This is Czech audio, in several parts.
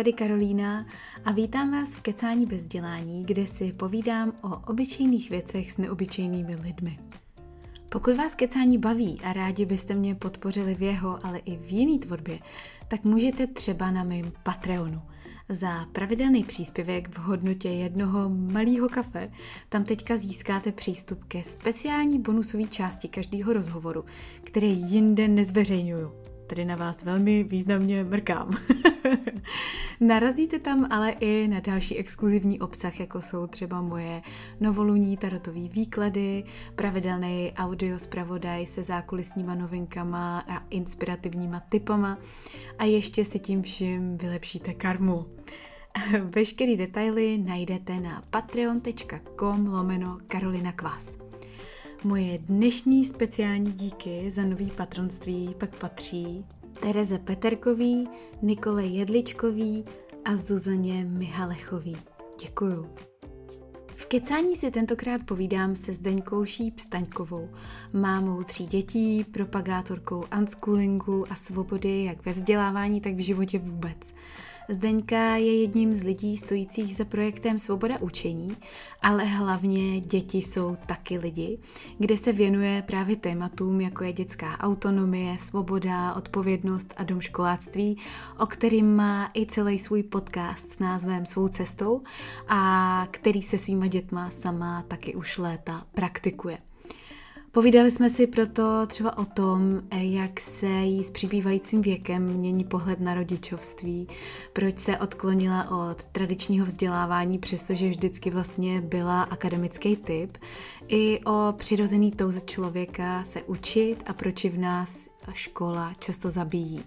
tady Karolína a vítám vás v Kecání bez dělání, kde si povídám o obyčejných věcech s neobyčejnými lidmi. Pokud vás kecání baví a rádi byste mě podpořili v jeho, ale i v jiný tvorbě, tak můžete třeba na mém Patreonu. Za pravidelný příspěvek v hodnotě jednoho malého kafe tam teďka získáte přístup ke speciální bonusové části každého rozhovoru, které jinde nezveřejňuju. Tady na vás velmi významně mrkám. Narazíte tam ale i na další exkluzivní obsah, jako jsou třeba moje novoluní tarotové výklady, pravidelný audio zpravodaj se zákulisníma novinkama a inspirativníma typama a ještě si tím vším vylepšíte karmu. Veškerý detaily najdete na patreon.com lomeno Karolina Kvás. Moje dnešní speciální díky za nový patronství pak patří Tereze Peterkový, Nikole Jedličkový a Zuzaně Mihalechový. Děkuju. V kecání si tentokrát povídám se Zdeňkou Šíp-Staňkovou, mámou tří dětí, propagátorkou unschoolingu a svobody jak ve vzdělávání, tak v životě vůbec. Zdeňka je jedním z lidí stojících za projektem Svoboda učení, ale hlavně děti jsou taky lidi, kde se věnuje právě tématům, jako je dětská autonomie, svoboda, odpovědnost a domškoláctví, o kterým má i celý svůj podcast s názvem Svou cestou a který se svýma dětma sama taky už léta praktikuje. Povídali jsme si proto třeba o tom, jak se jí s přibývajícím věkem mění pohled na rodičovství, proč se odklonila od tradičního vzdělávání, přestože vždycky vlastně byla akademický typ, i o přirozený touze člověka se učit a proč v nás škola často zabíjí.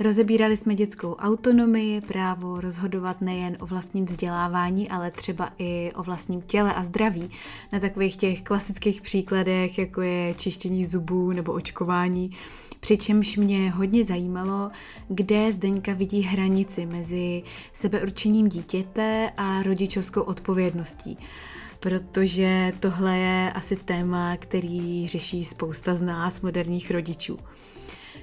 Rozebírali jsme dětskou autonomii, právo rozhodovat nejen o vlastním vzdělávání, ale třeba i o vlastním těle a zdraví. Na takových těch klasických příkladech, jako je čištění zubů nebo očkování. Přičemž mě hodně zajímalo, kde Zdeňka vidí hranici mezi sebeurčením dítěte a rodičovskou odpovědností protože tohle je asi téma, který řeší spousta z nás, moderních rodičů.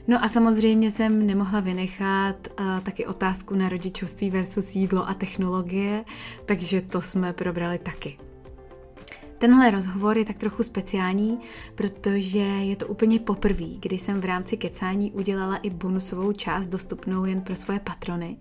No a samozřejmě jsem nemohla vynechat uh, taky otázku na rodičovství versus jídlo a technologie, takže to jsme probrali taky. Tenhle rozhovor je tak trochu speciální, protože je to úplně poprvé, kdy jsem v rámci kecání udělala i bonusovou část dostupnou jen pro svoje patrony.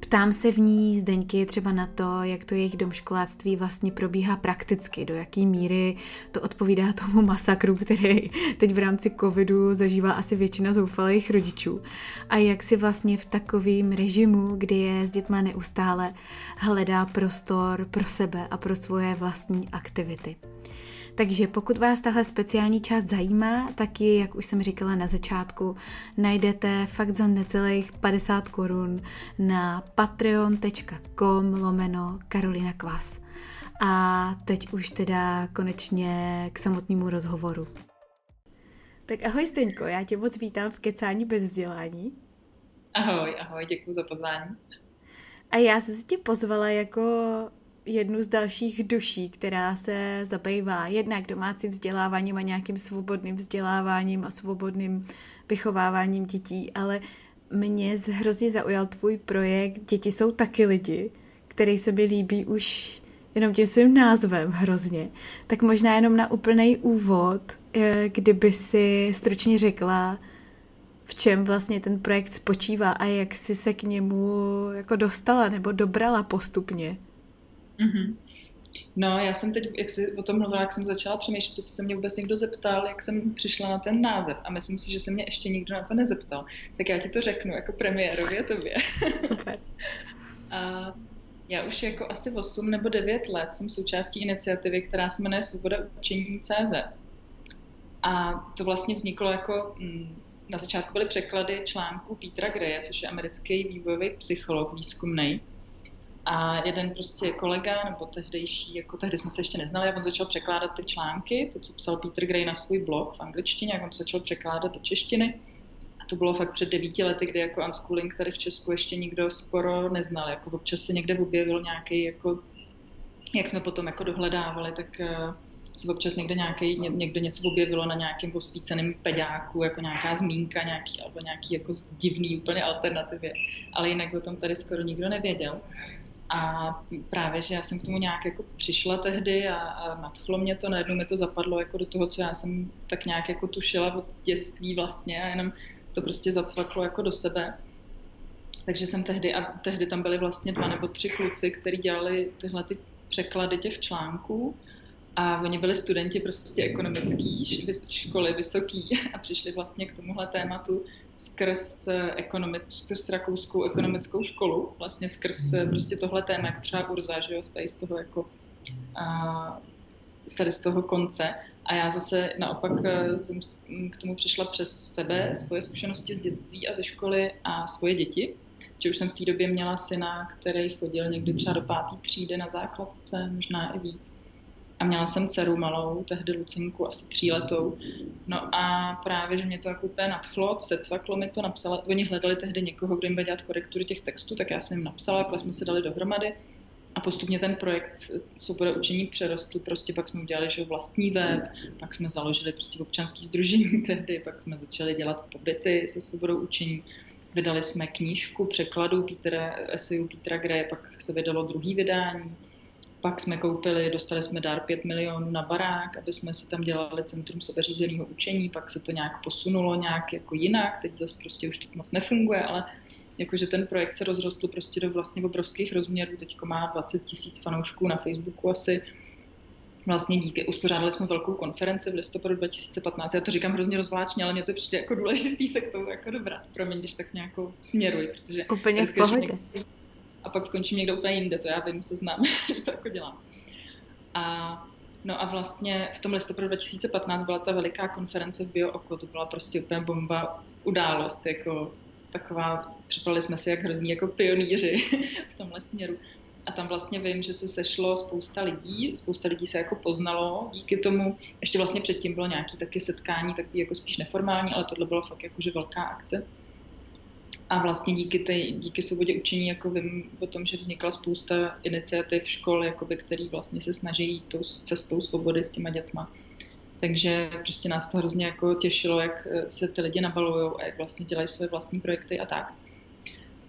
Ptám se v ní Zdeňky třeba na to, jak to jejich domškoláctví vlastně probíhá prakticky, do jaký míry to odpovídá tomu masakru, který teď v rámci covidu zažívá asi většina zoufalých rodičů. A jak si vlastně v takovém režimu, kdy je s dětma neustále, hledá prostor pro sebe a pro svoje vlastní aktivity. Takže pokud vás tahle speciální část zajímá, tak ji, jak už jsem říkala na začátku, najdete fakt za necelých 50 korun na patreon.com lomeno Karolina Kvas. A teď už teda konečně k samotnému rozhovoru. Tak ahoj Steňko, já tě moc vítám v Kecání bez vzdělání. Ahoj, ahoj, děkuji za pozvání. A já jsem se tě pozvala jako jednu z dalších duší, která se zabývá jednak domácím vzděláváním a nějakým svobodným vzděláváním a svobodným vychováváním dětí, ale mě hrozně zaujal tvůj projekt Děti jsou taky lidi, který se mi líbí už jenom tím svým názvem hrozně. Tak možná jenom na úplný úvod, eh, kdyby si stručně řekla, v čem vlastně ten projekt spočívá a jak jsi se k němu jako dostala nebo dobrala postupně. Mm-hmm. No, já jsem teď, jak jsi o tom mluvila, jak jsem začala přemýšlet, jestli se mě vůbec někdo zeptal, jak jsem přišla na ten název. A myslím si, že se mě ještě nikdo na to nezeptal. Tak já ti to řeknu jako premiérově tobě. Super. a já už jako asi 8 nebo 9 let jsem součástí iniciativy, která se jmenuje Svoboda učení CZ. A to vlastně vzniklo jako, mm, na začátku byly překlady článků Petra Greje, což je americký vývojový psycholog výzkumný, a jeden prostě kolega, nebo tehdejší, jako tehdy jsme se ještě neznali, a on začal překládat ty články, to, co psal Peter Gray na svůj blog v angličtině, jak on to začal překládat do češtiny. A to bylo fakt před devíti lety, kdy jako unschooling tady v Česku ještě nikdo skoro neznal. Jako občas se někde objevil nějaký jako jak jsme potom jako dohledávali, tak se občas někde, nějaký, někde něco objevilo na nějakém osvíceném pedáku, jako nějaká zmínka nějaký, alebo nějaký jako divný úplně alternativě, ale jinak o tom tady skoro nikdo nevěděl. A právě, že já jsem k tomu nějak jako přišla tehdy a, a nadchlo mě to, najednou mi to zapadlo jako do toho, co já jsem tak nějak jako tušila od dětství vlastně a jenom to prostě zacvaklo jako do sebe. Takže jsem tehdy, a tehdy tam byli vlastně dva nebo tři kluci, kteří dělali tyhle ty překlady těch článků a oni byli studenti prostě ekonomický školy vysoký a přišli vlastně k tomuhle tématu skrz, ekonomic, skrz rakouskou ekonomickou školu, vlastně skrz prostě tohle téma, jako třeba Urza, že jo, tady z toho jako a, tady z toho konce. A já zase naopak e, jsem k tomu přišla přes sebe, svoje zkušenosti z dětství a ze školy a svoje děti. Že už jsem v té době měla syna, který chodil někdy třeba do páté třídy na základce, možná i víc a měla jsem dceru malou, tehdy Lucinku, asi tříletou. No a právě, že mě to jako úplně nadchlo, secvaklo mi to, napsala, oni hledali tehdy někoho, kdo jim bude dělat korektury těch textů, tak já jsem jim napsala, takhle jsme se dali dohromady. A postupně ten projekt Svoboda učení přerostl, prostě pak jsme udělali že vlastní web, pak jsme založili prostě občanský združení tehdy, pak jsme začali dělat pobyty se svobodou učení, vydali jsme knížku překladu Petra, eseju Petra Greje, pak se vydalo druhý vydání, pak jsme koupili, dostali jsme dar 5 milionů na barák, aby jsme si tam dělali centrum sebeřízeného učení, pak se to nějak posunulo nějak jako jinak, teď zase prostě už to moc nefunguje, ale jakože ten projekt se rozrostl prostě do vlastně obrovských rozměrů, teď má 20 tisíc fanoušků na Facebooku asi, vlastně díky, uspořádali jsme velkou konferenci v listopadu 2015. Já to říkám hrozně rozvláčně, ale mě to přijde jako důležitý se k tomu jako dobrat. Promiň, když tak nějakou směruji, protože... Úplně v pohodě. Někdy, a pak skončím někde úplně jinde, to já vím, se znám, že to jako dělám. A No a vlastně v tom listopadu 2015 byla ta veliká konference v BioOko, to byla prostě úplně bomba událost, jako taková, připadali jsme si jak hrozní jako pionýři v tomhle směru. A tam vlastně vím, že se sešlo spousta lidí, spousta lidí se jako poznalo díky tomu. Ještě vlastně předtím bylo nějaké taky setkání, takový jako spíš neformální, ale tohle bylo fakt jakože velká akce. A vlastně díky, tej, díky svobodě učení jako vím o tom, že vznikla spousta iniciativ škol, jakoby, který vlastně se snaží jít tou cestou svobody s těma dětma. Takže prostě nás to hrozně jako těšilo, jak eh, se ty lidi nabalují a jak vlastně dělají své vlastní projekty a tak.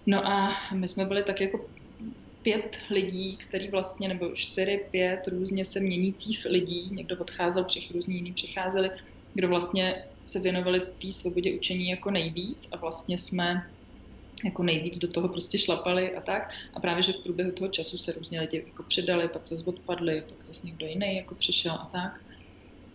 No a my jsme byli tak jako pět lidí, který vlastně, nebo čtyři, pět různě se měnících lidí, někdo odcházel, přich různí jiní přicházeli, kdo vlastně se věnovali té svobodě učení jako nejvíc a vlastně jsme jako nejvíc do toho prostě šlapali a tak. A právě, že v průběhu toho času se různě lidi jako přidali, pak se odpadli, pak zase někdo jiný jako přišel a tak.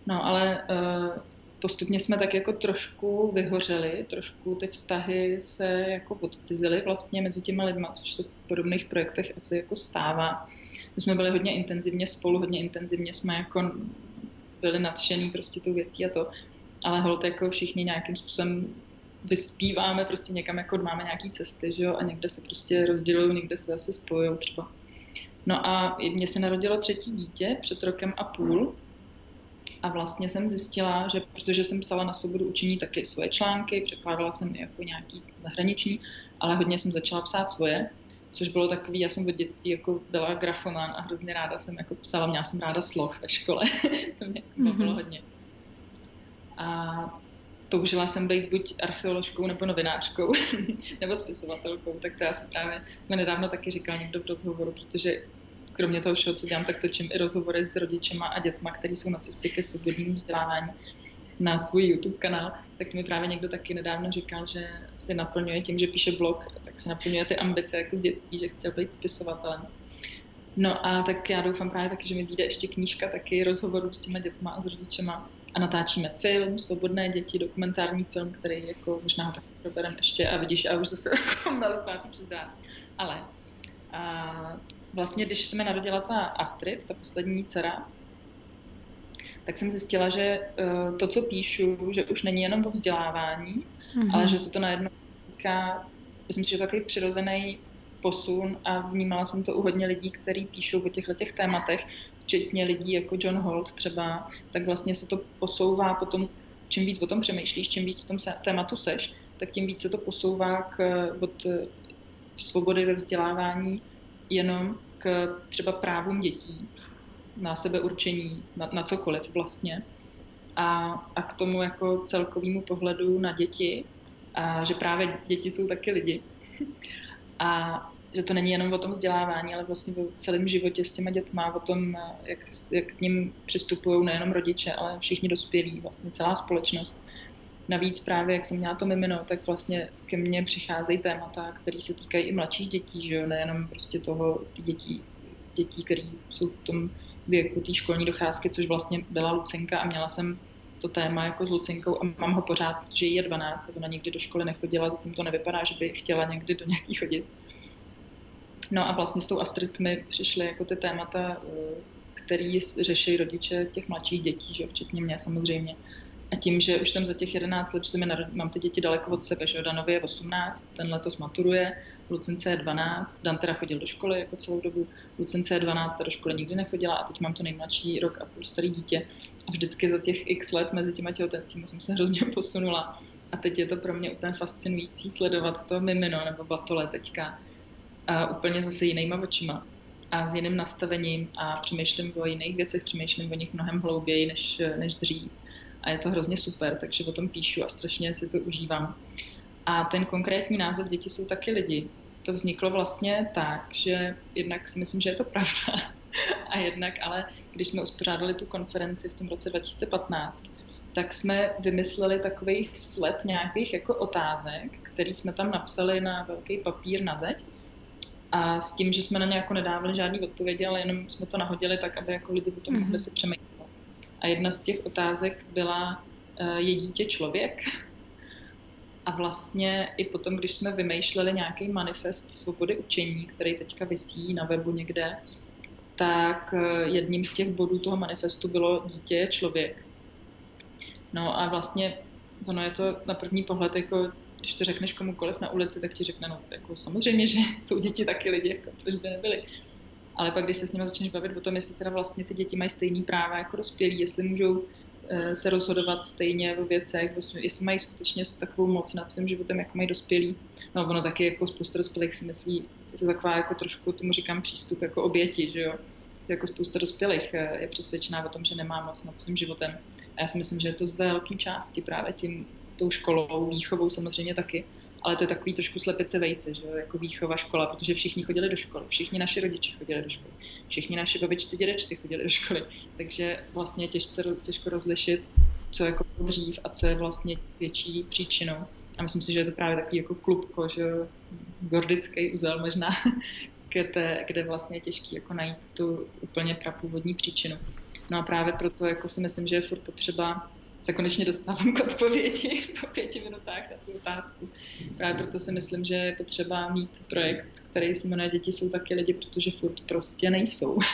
No ale uh, postupně jsme tak jako trošku vyhořeli, trošku ty vztahy se jako odcizily vlastně mezi těma lidma, což se v podobných projektech asi jako stává. My jsme byli hodně intenzivně spolu, hodně intenzivně jsme jako byli nadšený prostě tou věcí a to, ale holt jako všichni nějakým způsobem vyspíváme prostě někam, jako máme nějaký cesty, že jo, a někde se prostě rozdělují, někde se zase spojují třeba. No a mně se narodilo třetí dítě před rokem a půl a vlastně jsem zjistila, že protože jsem psala na svobodu učení taky svoje články, překládala jsem je jako nějaký zahraniční, ale hodně jsem začala psát svoje, což bylo takový, já jsem od dětství jako byla grafoman a hrozně ráda jsem jako psala, měla jsem ráda sloh ve škole, to mě bylo mm-hmm. hodně. A toužila jsem být buď archeoložkou nebo novinářkou, nebo spisovatelkou, tak to já jsem právě jsme nedávno taky říkal někdo v rozhovoru, protože kromě toho všeho, co dělám, tak točím i rozhovory s rodičema a dětma, kteří jsou na cestě ke svobodnému vzdělávání na svůj YouTube kanál, tak mi právě někdo taky nedávno říkal, že si naplňuje tím, že píše blog, tak si naplňuje ty ambice jako z dětí, že chtěl být spisovatelem. No a tak já doufám právě taky, že mi vyjde ještě knížka taky rozhovorů s těma dětma a s rodičema a natáčíme film, Svobodné děti, dokumentární film, který jako možná tak proberem ještě a vidíš, a už zase jako přizdá. Ale a vlastně, když se mi narodila ta Astrid, ta poslední dcera, tak jsem zjistila, že e, to, co píšu, že už není jenom o vzdělávání, mm-hmm. ale že se to najednou týká, myslím si, že to takový přirozený posun a vnímala jsem to u hodně lidí, kteří píšou o těchto těch tématech, včetně lidí jako John Holt třeba, tak vlastně se to posouvá potom, čím víc o tom přemýšlíš, čím víc v tom tématu seš, tak tím víc se to posouvá k, od svobody ve vzdělávání jenom k třeba právům dětí. na sebe určení, na, na cokoliv vlastně. A, a k tomu jako celkovému pohledu na děti, a že právě děti jsou taky lidi. A že to není jenom o tom vzdělávání, ale vlastně o celém životě s těma dětma, o tom, jak, jak k ním přistupují nejenom rodiče, ale všichni dospělí, vlastně celá společnost. Navíc právě, jak jsem měla to mimino, tak vlastně ke mně přicházejí témata, které se týkají i mladších dětí, že jo? nejenom prostě toho dětí, dětí, které jsou v tom věku té školní docházky, což vlastně byla Lucenka a měla jsem to téma jako s Lucinkou a mám ho pořád, protože jí je 12 a ona nikdy do školy nechodila, zatím to nevypadá, že by chtěla někdy do nějaký chodit. No a vlastně s tou Astrid mi přišly jako ty témata, eh, který řeší rodiče těch mladších dětí, že včetně mě samozřejmě. A tím, že už jsem za těch 11 let, že mi narod... mám ty děti daleko od sebe, že Danovi je 18, ten letos maturuje, Lucince je 12, Dan teda chodil do školy jako celou dobu, Lucince je 12, ta do školy nikdy nechodila a teď mám to nejmladší rok a půl starý dítě. A vždycky za těch x let mezi těma těhotenstvími jsem se hrozně posunula. A teď je to pro mě úplně fascinující sledovat to mimino nebo batole teďka. A úplně zase jinýma očima a s jiným nastavením a přemýšlím o jiných věcech, přemýšlím o nich mnohem hlouběji než, než dřív a je to hrozně super, takže o tom píšu a strašně si to užívám. A ten konkrétní název Děti jsou taky lidi. To vzniklo vlastně tak, že jednak si myslím, že je to pravda. A jednak ale, když jsme uspořádali tu konferenci v tom roce 2015, tak jsme vymysleli takových sled nějakých jako otázek, který jsme tam napsali na velký papír na zeď. A s tím, že jsme na ně jako nedávali žádný odpovědi, ale jenom jsme to nahodili tak, aby jako lidi o tom mohli mm-hmm. si přemýšlet. A jedna z těch otázek byla, eh, je dítě člověk? A vlastně i potom, když jsme vymýšleli nějaký manifest svobody učení, který teďka vysí na webu někde, tak eh, jedním z těch bodů toho manifestu bylo dítě je člověk. No a vlastně ono je to na první pohled, jako když to řekneš komukoliv na ulici, tak ti řekne, no jako samozřejmě, že jsou děti taky lidi, jako, proč by nebyly. Ale pak, když se s nimi začneš bavit o tom, jestli teda vlastně ty děti mají stejný práva jako dospělí, jestli můžou eh, se rozhodovat stejně ve věcech, jestli mají skutečně takovou moc nad svým životem, jako mají dospělí. No ono taky jako spousta dospělých si myslí, je to taková jako trošku, tomu říkám přístup jako oběti, že jo. Jako spousta dospělých eh, je přesvědčená o tom, že nemá moc nad svým životem. A já si myslím, že je to z velké části právě tím, tou školou, výchovou samozřejmě taky, ale to je takový trošku slepice vejce, že jako výchova škola, protože všichni chodili do školy, všichni naši rodiče chodili do školy, všichni naši babičci, dědečci chodili do školy, takže vlastně těžce, těžko rozlišit, co jako dřív a co je vlastně větší příčinou. A myslím si, že je to právě takový jako klubko, že gordický uzel možná, kde, kde vlastně je těžký jako najít tu úplně prapůvodní příčinu. No a právě proto jako si myslím, že je furt potřeba se konečně dostávám k odpovědi po pěti minutách na tu otázku. Právě proto si myslím, že je potřeba mít projekt, který se jmenuje Děti jsou taky lidi, protože furt prostě nejsou.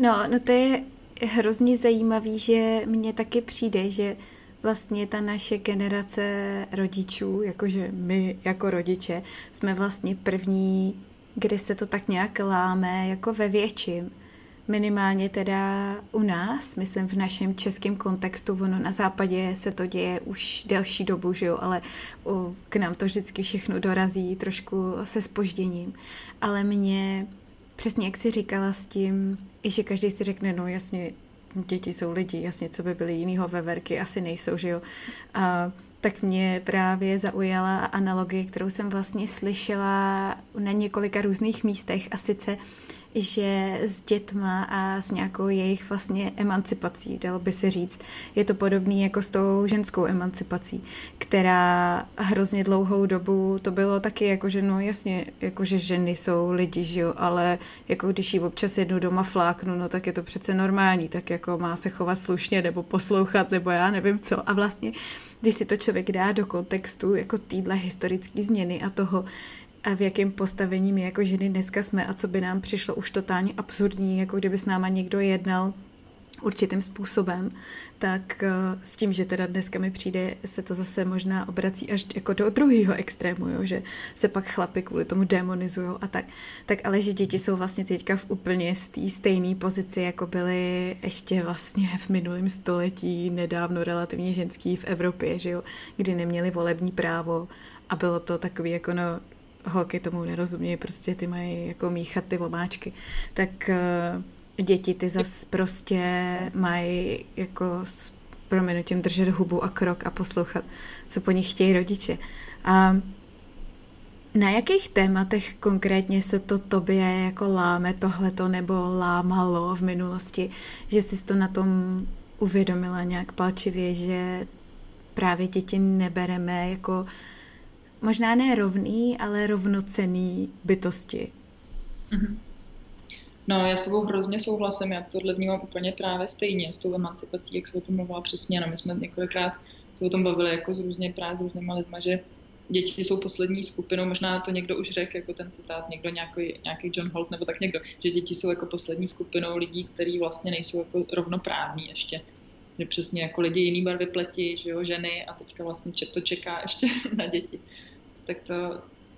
No, no to je hrozně zajímavý, že mně taky přijde, že vlastně ta naše generace rodičů, jakože my jako rodiče, jsme vlastně první, kde se to tak nějak láme jako ve větším minimálně teda u nás, myslím v našem českém kontextu, ono na západě se to děje už delší dobu, že jo, ale k nám to vždycky všechno dorazí trošku se spožděním. Ale mě, přesně jak si říkala s tím, že každý si řekne, no jasně, děti jsou lidi, jasně, co by byly jinýho veverky, asi nejsou, že jo. A tak mě právě zaujala analogie, kterou jsem vlastně slyšela na několika různých místech a sice že s dětma a s nějakou jejich vlastně emancipací, dalo by se říct. Je to podobný jako s tou ženskou emancipací, která hrozně dlouhou dobu to bylo taky jako, že no jasně, jako že ženy jsou lidi, že jo, ale jako když jí občas jednu doma fláknu, no tak je to přece normální, tak jako má se chovat slušně nebo poslouchat, nebo já nevím co. A vlastně, když si to člověk dá do kontextu jako týdle historické změny a toho, a v jakém postavení my jako ženy dneska jsme a co by nám přišlo už totálně absurdní, jako kdyby s náma někdo jednal určitým způsobem, tak eh, s tím, že teda dneska mi přijde, se to zase možná obrací až jako do druhého extrému, jo, že se pak chlapy kvůli tomu demonizují a tak. Tak ale že děti jsou vlastně teďka v úplně stejné pozici, jako byly ještě vlastně v minulém století, nedávno relativně ženský v Evropě, že jo, kdy neměli volební právo a bylo to takový jako no, holky tomu nerozumějí, prostě ty mají jako míchat ty omáčky. Tak, eh, děti ty zas prostě mají jako s proměnutím držet hubu a krok a poslouchat, co po nich chtějí rodiče. A na jakých tématech konkrétně se to tobě jako láme tohleto nebo lámalo v minulosti, že jsi to na tom uvědomila nějak palčivě, že právě děti nebereme jako možná ne rovný, ale rovnocený bytosti. Mm-hmm. No, já s tebou hrozně souhlasím, já tohle vnímám úplně právě stejně s tou emancipací, jak se o tom mluvila přesně. No, my jsme několikrát se o tom bavili jako s různě právě s různýma lidma, že děti jsou poslední skupinou, možná to někdo už řekl, jako ten citát, někdo nějaký, nějaký John Holt nebo tak někdo, že děti jsou jako poslední skupinou lidí, kteří vlastně nejsou jako rovnoprávní ještě. Že přesně jako lidi jiný barvy pleti, že jo, ženy a teďka vlastně to čeká ještě na děti. Tak to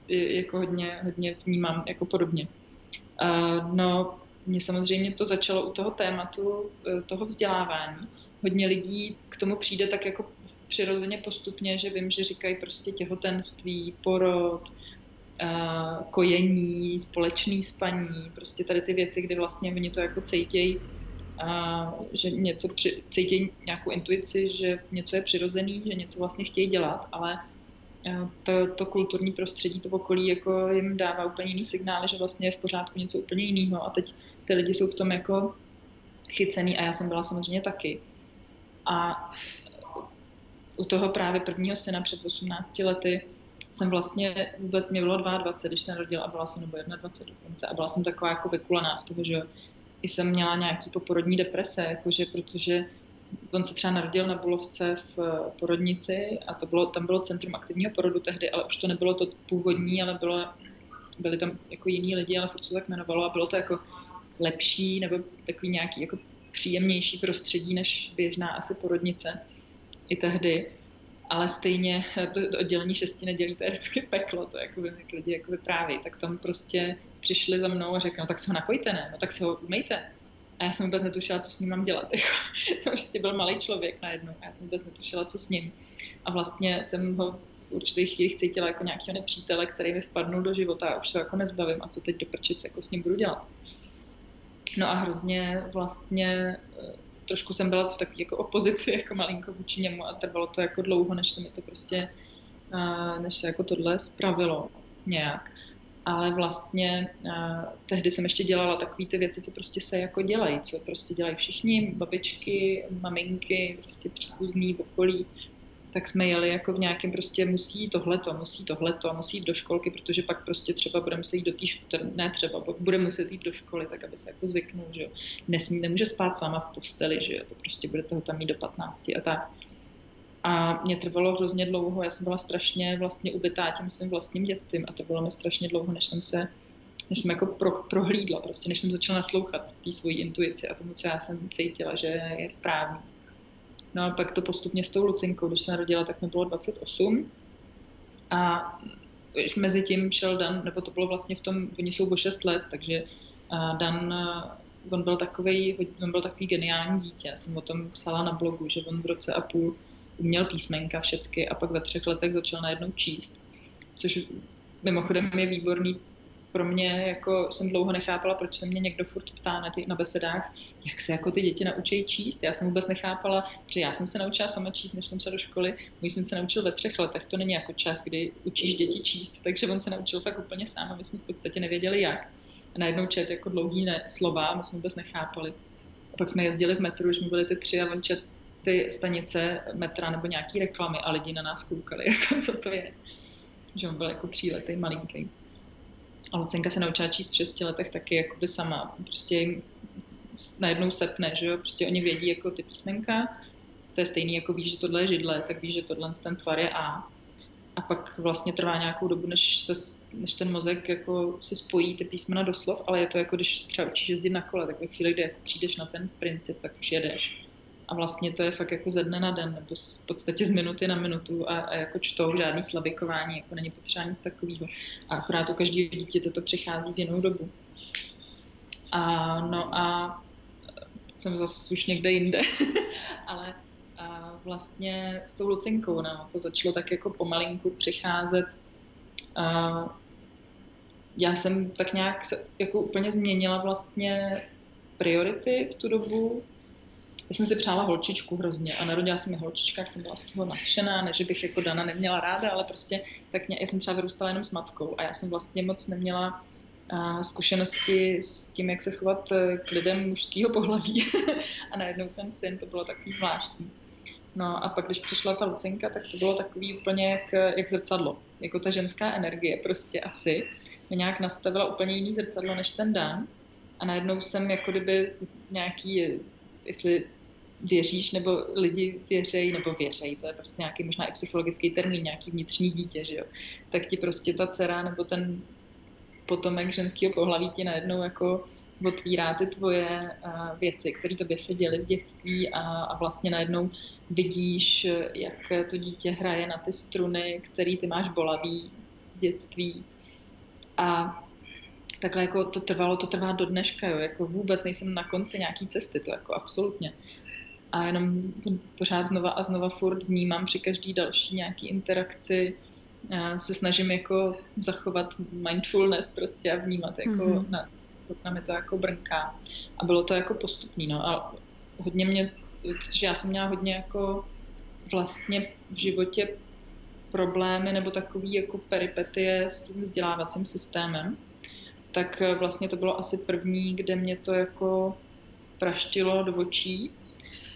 je, jako hodně, hodně vnímám jako podobně. Uh, no, mě samozřejmě to začalo u toho tématu, e, toho vzdělávání. Hodně lidí k tomu přijde tak jako přirozeně postupně, že vím, že říkají prostě těhotenství, porod, e, kojení, společný spaní, prostě tady ty věci, kdy vlastně oni to jako cítějí, že něco při, cítějí nějakou intuici, že něco je přirozený, že něco vlastně chtějí dělat, ale to, to kulturní prostředí, to okolí jako jim dává úplně jiný signály, že vlastně je v pořádku něco úplně jiného a teď ty lidi jsou v tom jako chycený a já jsem byla samozřejmě taky. A u toho právě prvního syna před 18 lety jsem vlastně vůbec, mě bylo 22, když jsem narodila a byla jsem, nebo 21 dokonce, a byla jsem taková jako vykulená z toho, že i jsem měla nějaký poporodní deprese, jakože, protože on se třeba narodil na Bulovce v eh, porodnici a to bylo, tam bylo centrum aktivního porodu tehdy, ale už to nebylo to původní, ale bylo, byli tam jako jiní lidi, ale furt se tak jmenovalo a bylo to jako lepší nebo takový nějaký jako příjemnější prostředí než běžná asi porodnice i tehdy. Ale stejně to, to oddělení šesti nedělí, to je vždycky peklo, to jako jak lidi jako vypráví. Tak tam prostě přišli za mnou a řekli, no tak se ho nakojte, ne? No tak se ho umejte a já jsem vůbec netušila, co s ním mám dělat. Jako, to prostě byl malý člověk najednou a já jsem vůbec netušila, co s ním. A vlastně jsem ho v určitých chvílích cítila jako nějakého nepřítele, který mi vpadnul do života a už se jako nezbavím a co teď do prčic jako s ním budu dělat. No a hrozně vlastně eh, trošku jsem byla v takové jako opozici jako malinko vůči němu a trvalo to jako dlouho, než se mi to prostě, eh, než se jako tohle spravilo nějak ale vlastně uh, tehdy jsem ještě dělala takové ty věci, co prostě se jako dělají, co prostě dělají všichni, babičky, maminky, prostě příbuzní v okolí, tak jsme jeli jako v nějakém prostě musí tohleto, musí tohleto, musí jít do školky, protože pak prostě třeba budeme se jít do té školy, ne třeba, bude muset jít do školy, tak aby se jako zvyknul, že jo. Nesmí, nemůže spát s váma v posteli, že jo, to prostě bude toho tam mít do 15 a tak. A mě trvalo hrozně dlouho, já jsem byla strašně vlastně ubytá tím svým vlastním dětstvím a trvalo mi strašně dlouho, než jsem se než jsem jako pro, prohlídla, prostě než jsem začala naslouchat té svojí intuici a tomu, co já jsem cítila, že je správný. No a pak to postupně s tou Lucinkou, když se narodila, tak mi bylo 28 a mezi tím šel Dan, nebo to bylo vlastně v tom, oni jsou o 6 let, takže Dan, on byl takový, on byl takový geniální dítě. Já jsem o tom psala na blogu, že on v roce a půl uměl písmenka všecky a pak ve třech letech začal najednou číst, což mimochodem je výborný pro mě, jako jsem dlouho nechápala, proč se mě někdo furt ptá na, těch, na besedách, jak se jako ty děti naučí číst. Já jsem vůbec nechápala, že já jsem se naučila sama číst, než jsem se do školy. Můj jsem se naučil ve třech letech, to není jako čas, kdy učíš děti číst, takže on se naučil fakt úplně sám a my jsme v podstatě nevěděli jak. A najednou čet jako dlouhý ne, slova, my jsme vůbec nechápali. A pak jsme jezdili v metru, už mi byly ty tři a on čet ty stanice metra nebo nějaký reklamy a lidi na nás koukali, jako co to je. Že on byl jako tříletý, malinký. A Lucenka se naučila číst v šesti letech taky jako by sama. Prostě najednou sepne, že jo, prostě oni vědí jako ty písmenka, to je stejný, jako víš, že tohle je židle, tak víš, že tohle ten tvar je A. A pak vlastně trvá nějakou dobu, než, se, než ten mozek jako si spojí ty písmena do slov, ale je to jako když třeba učíš jezdit na kole, tak ve chvíli, kdy jako přijdeš na ten princip, tak už jedeš a vlastně to je fakt jako ze dne na den, nebo v podstatě z minuty na minutu a, a jako čtou žádný slabikování, jako není potřeba nic takového. A akorát u každého dítě to přichází v jinou dobu. A, no a jsem zase už někde jinde, ale a vlastně s tou Lucinkou, no, to začalo tak jako pomalinku přicházet. A já jsem tak nějak jako úplně změnila vlastně priority v tu dobu. Já jsem si přála holčičku hrozně a narodila jsem mi holčička, jsem byla z toho nadšená, ne, že bych jako Dana neměla ráda, ale prostě tak mě, já jsem třeba vyrůstala jenom s matkou a já jsem vlastně moc neměla a zkušenosti s tím, jak se chovat eh, k lidem mužského pohlaví. a najednou ten syn, to bylo takový zvláštní. No a pak, když přišla ta Lucinka, tak to bylo takový úplně jak, jak zrcadlo. Jako ta ženská energie prostě asi mě nějak nastavila úplně jiný zrcadlo než ten Dan. A najednou jsem jako kdyby nějaký, jestli věříš, nebo lidi věřejí, nebo věřejí, to je prostě nějaký možná i psychologický termín, nějaký vnitřní dítě, že jo. Tak ti prostě ta dcera nebo ten potomek ženského pohlaví ti najednou jako otvírá ty tvoje věci, které tobě se děly v dětství a, a vlastně najednou vidíš, jak to dítě hraje na ty struny, které ty máš bolavý v dětství. A takhle jako to trvalo, to trvá do dneška, jo, jako vůbec nejsem na konci nějaký cesty, to jako absolutně. A jenom pořád znova a znova furt vnímám při každý další nějaký interakci, se snažím jako zachovat mindfulness prostě a vnímat jako mm-hmm. na, na mě to jako brnká. A bylo to jako postupný, no a hodně mě, protože já jsem měla hodně jako vlastně v životě problémy nebo takový jako peripetie s tím vzdělávacím systémem, tak vlastně to bylo asi první, kde mě to jako praštilo do očí,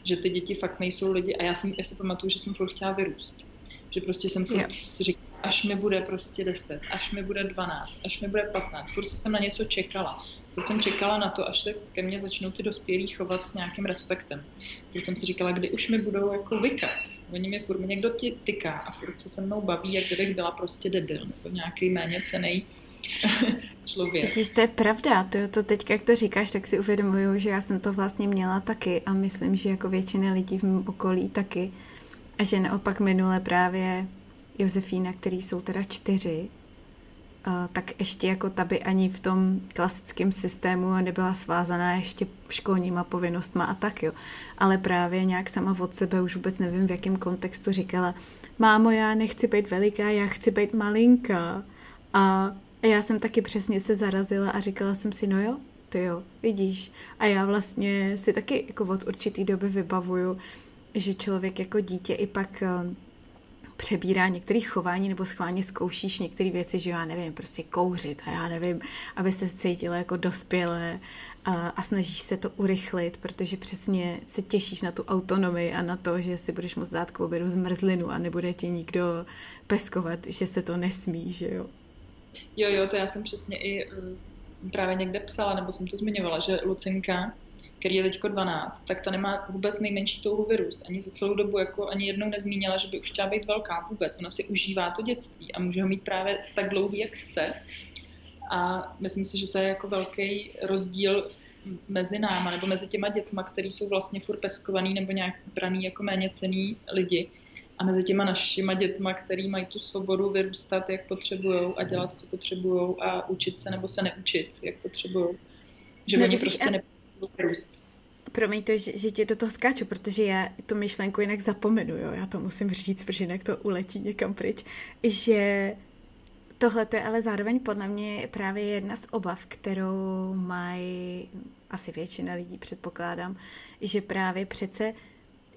že ty děti fakt nejsou lidi a já, jsem, já si pamatuju, že jsem furt chtěla vyrůst. Že prostě jsem furt yeah. si říkala, až mi bude prostě 10, až mi bude 12, až mi bude 15. Furt jsem na něco čekala. Furt jsem čekala na to, až se ke mně začnou ty dospělí chovat s nějakým respektem. Furt jsem si říkala, kdy už mi budou jako vykat. Oni mi furt někdo ti tyká a furt se se mnou baví, jak kdybych byla prostě debil, nebo nějaký méně cený člověk. Když to je pravda, to, to teď, jak to říkáš, tak si uvědomuju, že já jsem to vlastně měla taky a myslím, že jako většina lidí v mém okolí taky. A že naopak minule právě Josefína, který jsou teda čtyři, tak ještě jako ta by ani v tom klasickém systému nebyla svázaná ještě školníma povinnostma a tak jo. Ale právě nějak sama od sebe, už vůbec nevím v jakém kontextu říkala, mámo, já nechci být veliká, já chci být malinká. A já jsem taky přesně se zarazila a říkala jsem si, no jo, ty jo, vidíš. A já vlastně si taky jako od určitý doby vybavuju, že člověk jako dítě i pak přebírá některé chování nebo schválně zkoušíš některé věci, že já nevím, prostě kouřit a já nevím, aby se cítila jako dospělé a, a snažíš se to urychlit, protože přesně se těšíš na tu autonomii a na to, že si budeš moct dát k obědu zmrzlinu a nebude tě nikdo peskovat, že se to nesmí, že jo. Jo, jo, to já jsem přesně i uh, právě někde psala, nebo jsem to zmiňovala, že Lucinka který je teď 12, tak ta nemá vůbec nejmenší touhu vyrůst. Ani za celou dobu jako ani jednou nezmínila, že by už chtěla být velká vůbec. Ona si užívá to dětství a může ho mít právě tak dlouhý, jak chce. A myslím si, že to je jako velký rozdíl mezi náma nebo mezi těma dětma, který jsou vlastně furt peskovaný nebo nějak braný jako méně cený lidi a mezi těma našima dětma, který mají tu svobodu vyrůstat, jak potřebují a dělat, co potřebují a učit se nebo se neučit, jak potřebují. Že Nevíš, oni prostě a růst. Promiň to, že, že tě do toho skáču, protože já tu myšlenku jinak zapomenu, jo? já to musím říct, protože jinak to uletí někam pryč, že tohle je ale zároveň podle mě právě jedna z obav, kterou mají asi většina lidí, předpokládám, že právě přece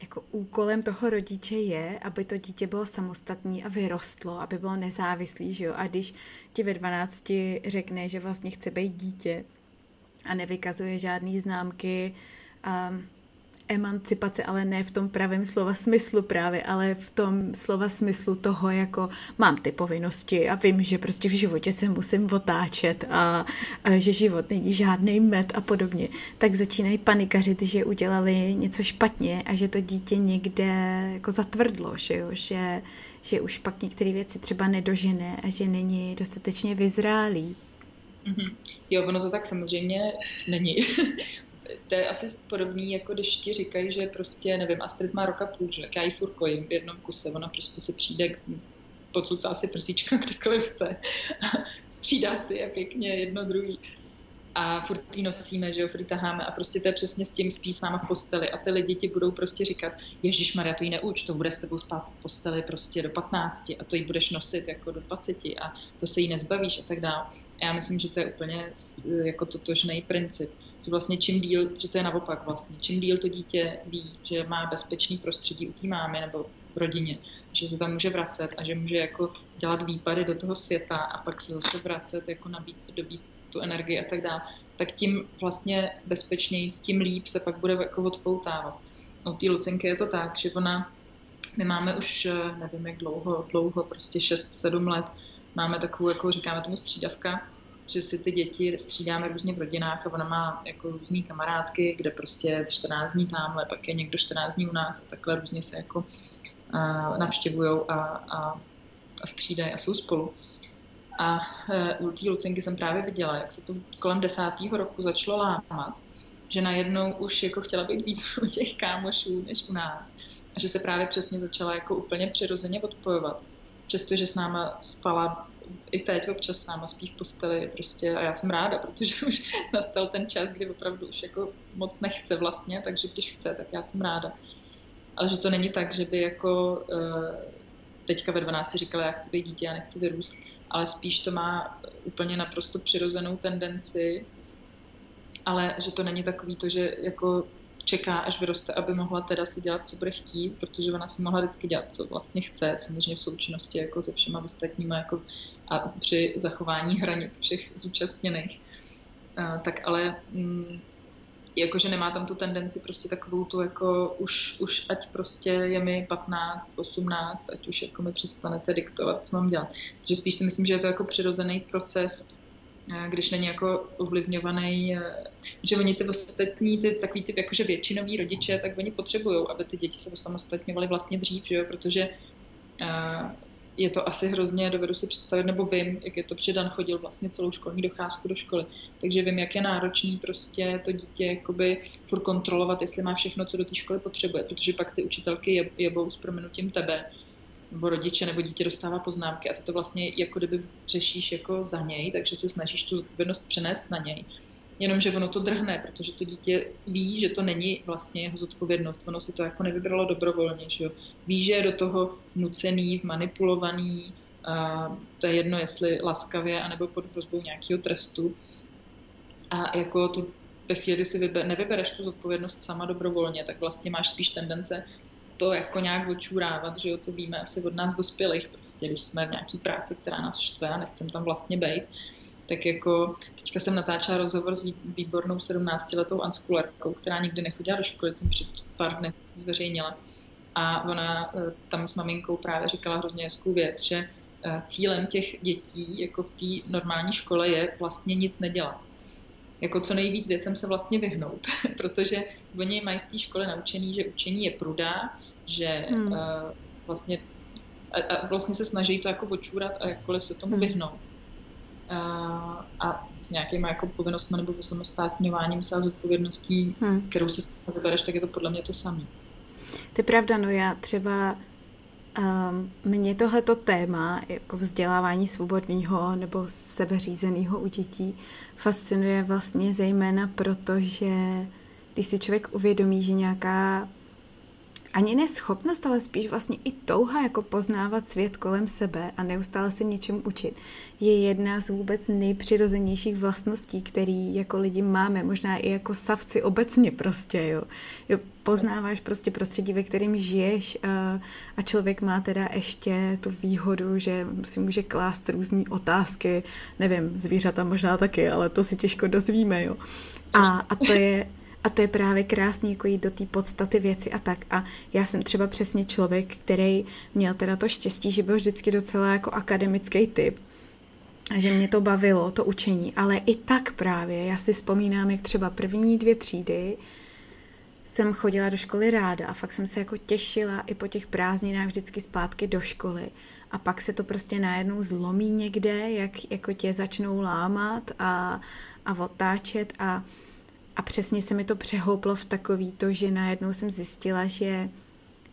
jako úkolem toho rodiče je, aby to dítě bylo samostatný a vyrostlo, aby bylo nezávislý, že jo? A když ti ve 12 řekne, že vlastně chce být dítě, a nevykazuje žádný známky um, emancipace, ale ne v tom pravém slova smyslu právě, ale v tom slova smyslu toho, jako mám ty povinnosti a vím, že prostě v životě se musím otáčet a, a že život není žádný med a podobně, tak začínají panikařit, že udělali něco špatně a že to dítě někde jako zatvrdlo, že jo, že, že už pak některé věci třeba nedožené a že není dostatečně vyzrálý. Mm-hmm. Jo, ono to tak samozřejmě není. To je asi podobný, jako když ti říkají, že prostě, nevím, Astrid má roka půl, že já ji furt kojím v jednom kuse, ona prostě se přijde, podsucá si prsíčka kdekoliv chce, střídá si je pěkně jedno druhý. A furt jí nosíme, že jo, furt taháme. A prostě to je přesně s tím spí s náma v posteli. A ty lidi ti budou prostě říkat, Ježíš Maria, to jí neuč, to bude s tebou spát v posteli prostě do 15 a to jí budeš nosit jako do 20 a to se jí nezbavíš a tak dále. Já myslím, že to je úplně jako totožný princip, vlastně čím díl, že to je naopak vlastně, čím díl to dítě ví, že má bezpečný prostředí u té mámy nebo v rodině, že se tam může vracet a že může jako dělat výpady do toho světa a pak se zase vracet, jako nabít, dobít tu energii a tak dále, tak tím vlastně bezpečněji, tím líp se pak bude jako odpoutávat. U té Lucinky je to tak, že ona, my máme už, nevím jak dlouho, dlouho, prostě 6-7 let, máme takovou, jako říkáme tomu střídavka, že si ty děti střídáme různě v rodinách a ona má jako různý kamarádky, kde prostě 14 dní tamhle, pak je někdo 14 dní u nás a takhle různě se jako navštěvují a, a, a střídají a jsou spolu. A uh, u té Lucinky jsem právě viděla, jak se to kolem desátého roku začalo lámat, že najednou už jako chtěla být víc u těch kámošů než u nás. A že se právě přesně začala jako úplně přirozeně odpojovat. Přestože s náma spala i teď občas s náma spí v posteli prostě a já jsem ráda, protože už nastal ten čas, kdy opravdu už jako moc nechce vlastně, takže když chce, tak já jsem ráda. Ale že to není tak, že by jako eh, teďka ve 12 říkala, já chci být dítě, já nechci vyrůst, ale spíš to má úplně naprosto přirozenou tendenci, ale že to není takový to, že jako čeká, až vyroste, aby mohla teda si dělat, co bude chtít, protože ona si mohla vždycky dělat, co vlastně chce, samozřejmě v součinnosti jako se všema ostatníma jako a při zachování hranic všech zúčastněných. Uh, tak ale mm, jakože nemá tam tu tendenci prostě takovou tu jako už, už ať prostě je mi 15, 18, ať už jako mi přestanete diktovat, co mám dělat. Takže spíš si myslím, že je to jako přirozený proces, eh, když není jako ovlivňovaný, eh, že oni ty ostatní, ty takový ty jakože většinový rodiče, tak oni potřebují, aby ty děti se samostatňovaly vlastně dřív, že jo? protože je to asi hrozně, dovedu si představit, nebo vím, jak je to, protože Dan chodil vlastně celou školní docházku do školy, takže vím, jak je náročný prostě to dítě jakoby furt kontrolovat, jestli má všechno, co do té školy potřebuje, protože pak ty učitelky jebou s proměnutím tebe, nebo rodiče, nebo dítě dostává poznámky a ty to vlastně jako kdyby řešíš jako za něj, takže se snažíš tu zodpovědnost přenést na něj jenomže ono to drhne, protože to dítě ví, že to není vlastně jeho zodpovědnost, ono si to jako nevybralo dobrovolně, že jo. Ví, že je do toho nucený, manipulovaný, a to je jedno, jestli laskavě, anebo pod hrozbou nějakého trestu. A jako tu ve chvíli si vyber, nevybereš tu zodpovědnost sama dobrovolně, tak vlastně máš spíš tendence to jako nějak očurávat, že jo, to víme asi od nás dospělých, prostě když jsme v nějaký práci, která nás štve a nechcem tam vlastně být, tak jako teďka jsem natáčela rozhovor s výbornou 17-letou anskularkou, která nikdy nechodila do školy, jsem před pár dny zveřejnila. A ona eh, tam s maminkou právě říkala hrozně hezkou věc, že eh, cílem těch dětí jako v té normální škole je vlastně nic nedělat. Jako co nejvíc věcem se vlastně vyhnout, protože oni mají z té školy naučený, že učení je pruda, že hmm. uh, vlastně a, a vlastně se snaží to jako očůrat a jakkoliv se tomu hmm. vyhnout a s nějakýma jako povinnostmi nebo samostatňováním se a zodpovědností, hmm. kterou si vybereš, tak je to podle mě to samé. To je pravda, no já třeba um, mě tohleto téma jako vzdělávání svobodného nebo sebeřízeného u dětí fascinuje vlastně zejména proto, že když si člověk uvědomí, že nějaká ani ne schopnost, ale spíš vlastně i touha jako poznávat svět kolem sebe a neustále se něčemu učit, je jedna z vůbec nejpřirozenějších vlastností, který jako lidi máme, možná i jako savci obecně prostě, jo. jo poznáváš prostě prostředí, ve kterém žiješ a, a člověk má teda ještě tu výhodu, že si může klást různé otázky, nevím, zvířata možná taky, ale to si těžko dozvíme, jo. A, a to je a to je právě krásný, jako jít do té podstaty věci a tak. A já jsem třeba přesně člověk, který měl teda to štěstí, že byl vždycky docela jako akademický typ. A že mě to bavilo, to učení. Ale i tak právě, já si vzpomínám, jak třeba první dvě třídy jsem chodila do školy ráda a fakt jsem se jako těšila i po těch prázdninách vždycky zpátky do školy. A pak se to prostě najednou zlomí někde, jak jako tě začnou lámat a, a otáčet a a přesně se mi to přehouplo v takový to, že najednou jsem zjistila, že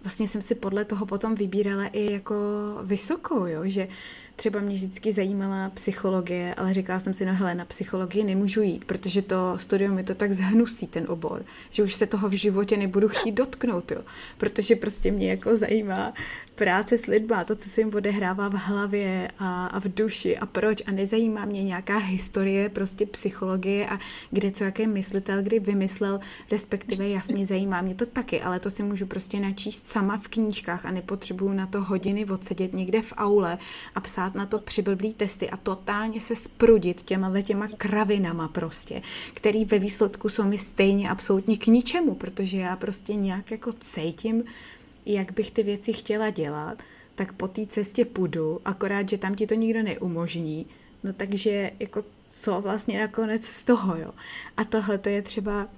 vlastně jsem si podle toho potom vybírala i jako vysokou, jo? že třeba mě vždycky zajímala psychologie, ale říkala jsem si, no hele, na psychologii nemůžu jít, protože to studium je to tak zhnusí, ten obor, že už se toho v životě nebudu chtít dotknout, jo. Protože prostě mě jako zajímá práce s lidma, to, co se jim odehrává v hlavě a, a v duši a proč a nezajímá mě nějaká historie prostě psychologie a kde co jaké myslitel kdy vymyslel, respektive jasně zajímá mě to taky, ale to si můžu prostě načíst sama v knížkách a nepotřebuju na to hodiny odsedět někde v aule a psát na to přiblblý testy a totálně se sprudit těma těma kravinama prostě, který ve výsledku jsou mi stejně absolutně k ničemu, protože já prostě nějak jako cítím, jak bych ty věci chtěla dělat, tak po té cestě půjdu, akorát, že tam ti to nikdo neumožní, no takže jako co vlastně nakonec z toho, jo. A tohle to je třeba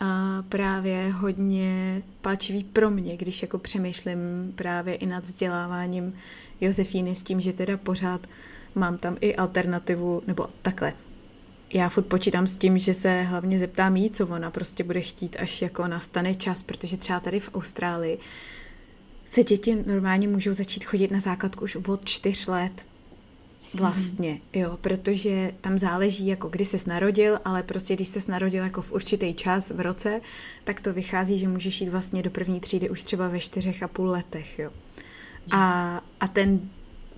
a právě hodně palčivý pro mě, když jako přemýšlím právě i nad vzděláváním Josefíny s tím, že teda pořád mám tam i alternativu, nebo takhle. Já furt počítám s tím, že se hlavně zeptám jí, co ona prostě bude chtít, až jako nastane čas, protože třeba tady v Austrálii se děti normálně můžou začít chodit na základku už od čtyř let. Vlastně, mm-hmm. jo, protože tam záleží, jako kdy ses narodil, ale prostě když ses narodil jako v určitý čas v roce, tak to vychází, že můžeš jít vlastně do první třídy už třeba ve čtyřech a půl letech, jo. A, a ten,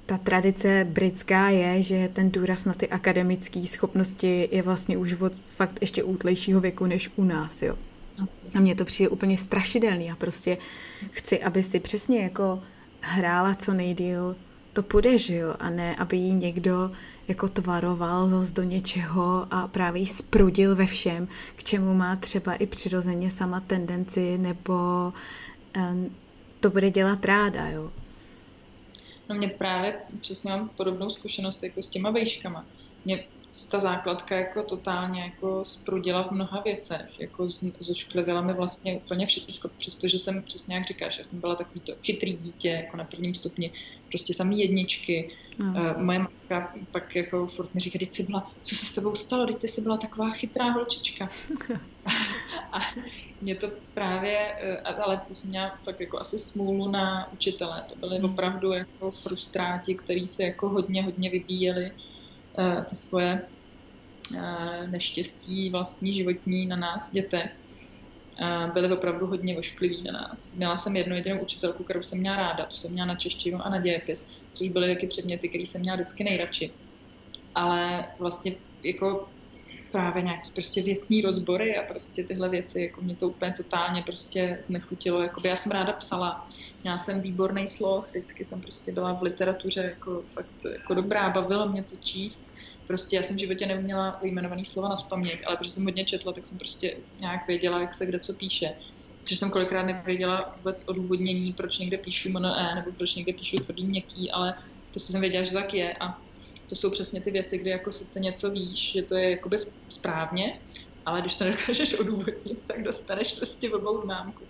ta tradice britská je, že ten důraz na ty akademické schopnosti je vlastně už od fakt ještě útlejšího věku než u nás, jo. A mně to přijde úplně strašidelný. Já prostě chci, aby si přesně jako hrála co nejdíl to půjde, že jo, a ne, aby jí někdo jako tvaroval zas do něčeho a právě jí sprudil ve všem, k čemu má třeba i přirozeně sama tendenci, nebo um, to bude dělat ráda, jo. No mě právě přesně mám podobnou zkušenost jako s těma vejškama. Mě ta základka jako totálně jako sprudila v mnoha věcech, jako zošklivila mi vlastně úplně všechno, přestože jsem přesně jak říkáš, já jsem byla takový to chytrý dítě jako na prvním stupni, prostě samý jedničky. Mm. Uh, moje matka pak jako furt mi říká, teď jsi byla, co se s tebou stalo, teď ty jsi byla taková chytrá holčička. a mě to právě, eh, ale to jsem měla fakt jako asi smůlu na učitele, to byly mm. opravdu jako frustráti, který se jako hodně, hodně vybíjeli uh, ty svoje uh, neštěstí vlastní životní na nás, dětech byly opravdu hodně oškliví na nás. Měla jsem jednu jedinou učitelku, kterou jsem měla ráda, to jsem měla na češtinu a na dějepis, což byly taky předměty, které jsem měla vždycky nejradši. Ale vlastně jako právě nějaký prostě větní rozbory a prostě tyhle věci, jako mě to úplně totálně prostě znechutilo. Jakoby já jsem ráda psala, měla jsem výborný sloh, vždycky jsem prostě byla v literatuře jako fakt jako dobrá, bavilo mě to číst, Prostě já jsem v životě neměla vyjmenovaný slova na spaměť, ale protože jsem hodně četla, tak jsem prostě nějak věděla, jak se kde co píše. Protože jsem kolikrát nevěděla vůbec odůvodnění, proč někde píšu mono E, nebo proč někde píšu tvrdý měkký, ale to jsem věděla, že tak je a to jsou přesně ty věci, kdy jako sice něco víš, že to je jakoby správně, ale když to nedokážeš odůvodnit, tak dostaneš prostě obou známku.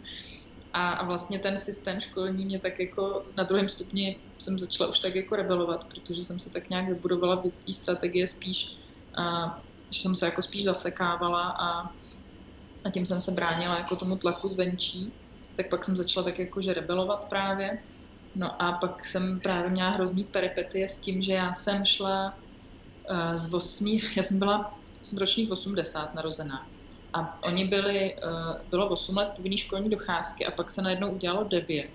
A, a vlastně ten systém školní mě tak jako na druhém stupni jsem začala už tak jako rebelovat, protože jsem se tak nějak vybudovala v té strategie spíš, a, že jsem se jako spíš zasekávala a, a tím jsem se bránila jako tomu tlaku zvenčí. Tak pak jsem začala tak jako že rebelovat právě. No a pak jsem právě měla hrozný peripetie s tím, že já jsem šla z 8, já jsem byla, jsem ročník 80 narozená. A oni byli, uh, bylo 8 let povinný školní docházky a pak se najednou udělalo 9.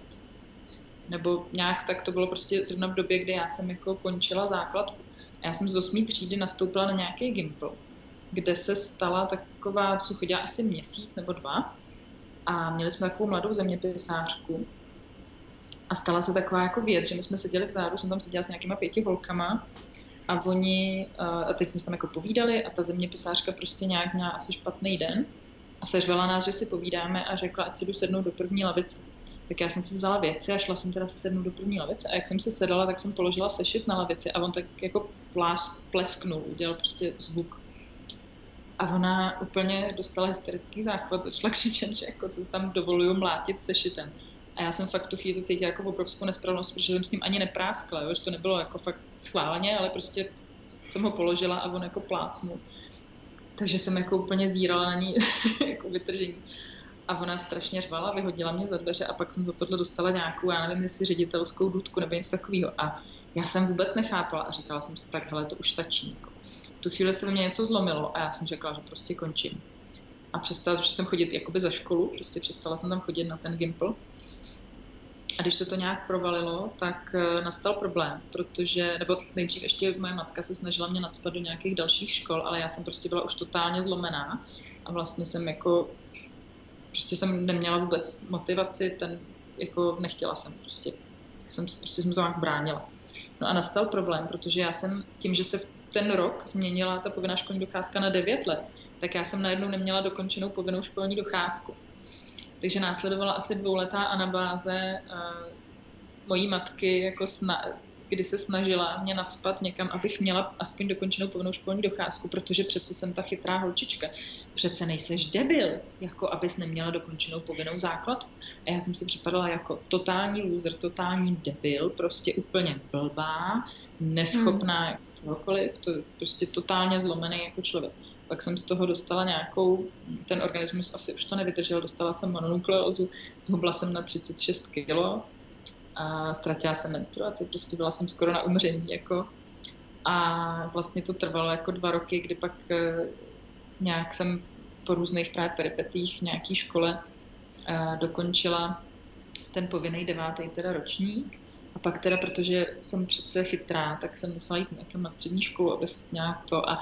Nebo nějak tak to bylo prostě zrovna v době, kdy já jsem jako končila základku. Já jsem z 8. třídy nastoupila na nějaký gimpl, kde se stala taková, co chodila asi měsíc nebo dva, a měli jsme takovou mladou zeměpisářku, a stala se taková jako věc, že my jsme seděli vzadu, jsem tam seděla s nějakýma pěti volkama a oni, a teď jsme se tam jako povídali a ta zeměpisářka prostě nějak měla asi špatný den a seřvala nás, že si povídáme a řekla, ať si jdu sednout do první lavice. Tak já jsem si vzala věci a šla jsem teda si sednout do první lavice a jak jsem si sedala, tak jsem položila sešit na lavici a on tak jako pláš, plesknul, udělal prostě zvuk. A ona úplně dostala hysterický záchvat, začala křičet, že jako co tam dovoluju mlátit sešitem. A já jsem fakt tu chvíli cítila jako obrovskou nespravedlnost, protože jsem s ním ani nepráskla, jo? že to nebylo jako fakt schválně, ale prostě jsem ho položila a on jako plácnul. Takže jsem jako úplně zírala na ní jako vytržení. A ona strašně řvala, vyhodila mě za dveře a pak jsem za tohle dostala nějakou, já nevím, jestli ředitelskou dudku nebo něco takového. A Já jsem vůbec nechápala a říkala jsem si, tak hele, to už stačí. Jako. V tu chvíli se mě něco zlomilo a já jsem řekla, že prostě končím. A přestala jsem chodit jakoby za školu, prostě přestala jsem tam chodit na ten Gimple. A když se to nějak provalilo, tak eh, nastal problém, protože, nebo nejdřív ještě moje matka se snažila mě nadspat do nějakých dalších škol, ale já jsem prostě byla už totálně zlomená a vlastně jsem jako, prostě jsem neměla vůbec motivaci, ten, jako nechtěla jsem prostě, jsem, prostě jsem to nějak bránila. No a nastal problém, protože já jsem tím, že se ten rok změnila ta povinná školní docházka na 9 let, tak já jsem najednou neměla dokončenou povinnou školní docházku. Takže následovala asi dvouletá anabáze uh, mojí matky, jako sna, kdy se snažila mě nadspat někam, abych měla aspoň dokončenou povinnou školní docházku, protože přece jsem ta chytrá holčička. Přece nejseš debil, jako abys neměla dokončenou povinnou základku. A já jsem si připadala jako totální loser, totální debil, prostě úplně blbá, neschopná hmm. čehokoliv, to prostě totálně zlomený jako člověk. Pak jsem z toho dostala nějakou, ten organismus asi už to nevydržel, dostala jsem mononukleózu, zhubla jsem na 36 kg a ztratila jsem menstruaci, prostě byla jsem skoro na umření, jako. A vlastně to trvalo jako dva roky, kdy pak eh, nějak jsem po různých právě peripetích v nějaký škole eh, dokončila ten povinný devátý teda ročník. A pak teda, protože jsem přece chytrá, tak jsem musela jít na střední školu, abych nějak to a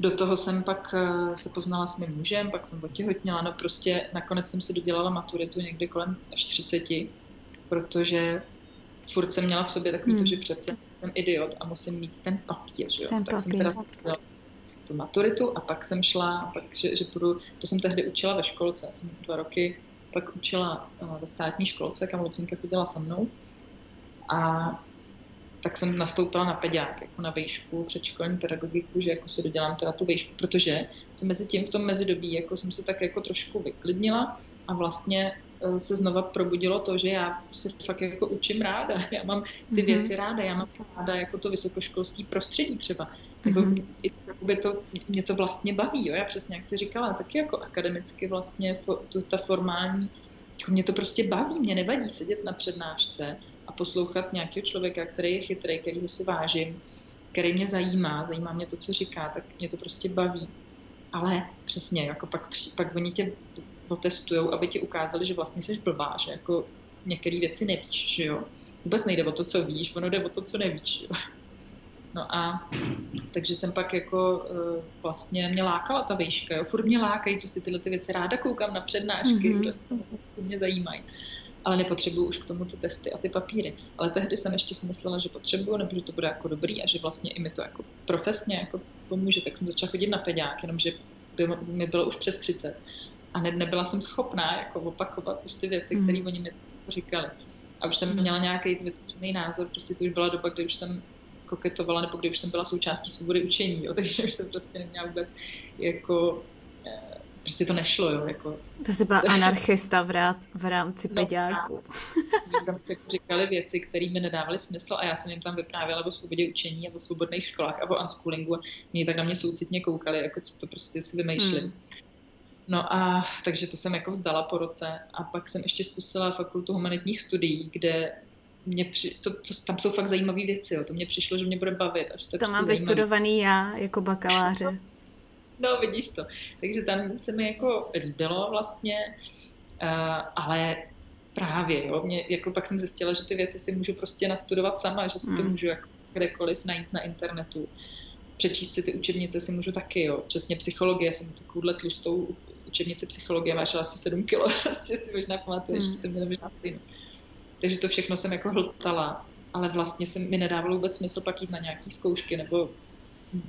do toho jsem pak eh, se poznala s mým mužem, pak jsem otěhotněla, no prostě nakonec jsem si dodělala maturitu někdy kolem až 30, protože furt jsem měla v sobě takový hmm. to, že přece jsem idiot a musím mít ten papír, že jo. Ten tak papír. jsem teda tu maturitu a pak jsem šla, pak, že, že půjdu, to jsem tehdy učila ve školce, já jsem dva roky pak učila uh, ve státní školce, kam Lucinka chodila se mnou a tak jsem nastoupila na peďák, jako na výšku, předškolní pedagogiku, že jako si dodělám teda tu výšku, protože co mezi tím v tom mezidobí, jako jsem se tak jako trošku vyklidnila a vlastně eh, se znova probudilo to, že já se fakt jako učím ráda, já mám ty mm-hmm. věci ráda, já mám ráda jako to vysokoškolský prostředí třeba, nebo mm-hmm. to, mě to vlastně baví, jo? já přesně jak jsi říkala, taky jako akademicky vlastně to, ta formální, jako mě to prostě baví, mě nevadí sedět na přednášce a poslouchat nějakého člověka, který je chytrý, který si vážím, který mě zajímá, zajímá mě to, co říká, tak mě to prostě baví. Ale přesně, jako pak, pak oni tě otestujou, aby ti ukázali, že vlastně jsi blbá, že jako některé věci nevíš, že jo. Vůbec nejde o to, co víš, ono jde o to, co nevíš, jo. No a takže jsem pak jako uh, vlastně mě lákala ta výška, jo. Furt mě lákají prostě tyhle ty věci. Ráda koukám na přednášky, mm-hmm. prostě mě zajímají ale nepotřebuju už k tomu ty testy a ty papíry. Ale tehdy jsem ještě si myslela, že potřebuju, nebo že to bude jako dobrý a že vlastně i mi to jako profesně jako pomůže, tak jsem začala chodit na peďák, jenomže by mi bylo už přes 30 a ne, nebyla jsem schopná jako opakovat už ty věci, mm. které oni mi říkali. A už jsem mm. měla nějaký vytvořený názor, prostě to už byla doba, kdy už jsem koketovala, nebo kdy už jsem byla součástí svobody učení, jo, takže už jsem prostě neměla vůbec jako eh, prostě to nešlo, jo, jako. To jsi byla anarchista v, rád, v rámci no, peďáku. tam jako říkali věci, které mi nedávaly smysl a já jsem jim tam vyprávěla o svobodě učení a o svobodných školách a o unschoolingu a mě tak na mě soucitně koukali, jako co to prostě si vymýšlím. Hmm. No a takže to jsem jako vzdala po roce a pak jsem ještě zkusila fakultu humanitních studií, kde mě při, to, to, tam jsou fakt zajímavé věci, jo. to mě přišlo, že mě bude bavit. A že to, to mám vystudovaný já jako bakaláře. No, vidíš to. Takže tam se mi jako líbilo vlastně, uh, ale právě, jo, mě, jako pak jsem zjistila, že ty věci si můžu prostě nastudovat sama, že si hmm. to můžu jako kdekoliv najít na internetu. Přečíst si ty učebnice si můžu taky, jo. Přesně psychologie, jsem takovouhle tlustou učebnici psychologie vážila asi 7 kilo, asi si možná pamatuješ, hmm. že jste měli možná stejnou. Takže to všechno jsem jako hltala, ale vlastně se mi nedávalo vůbec smysl pak jít na nějaký zkoušky nebo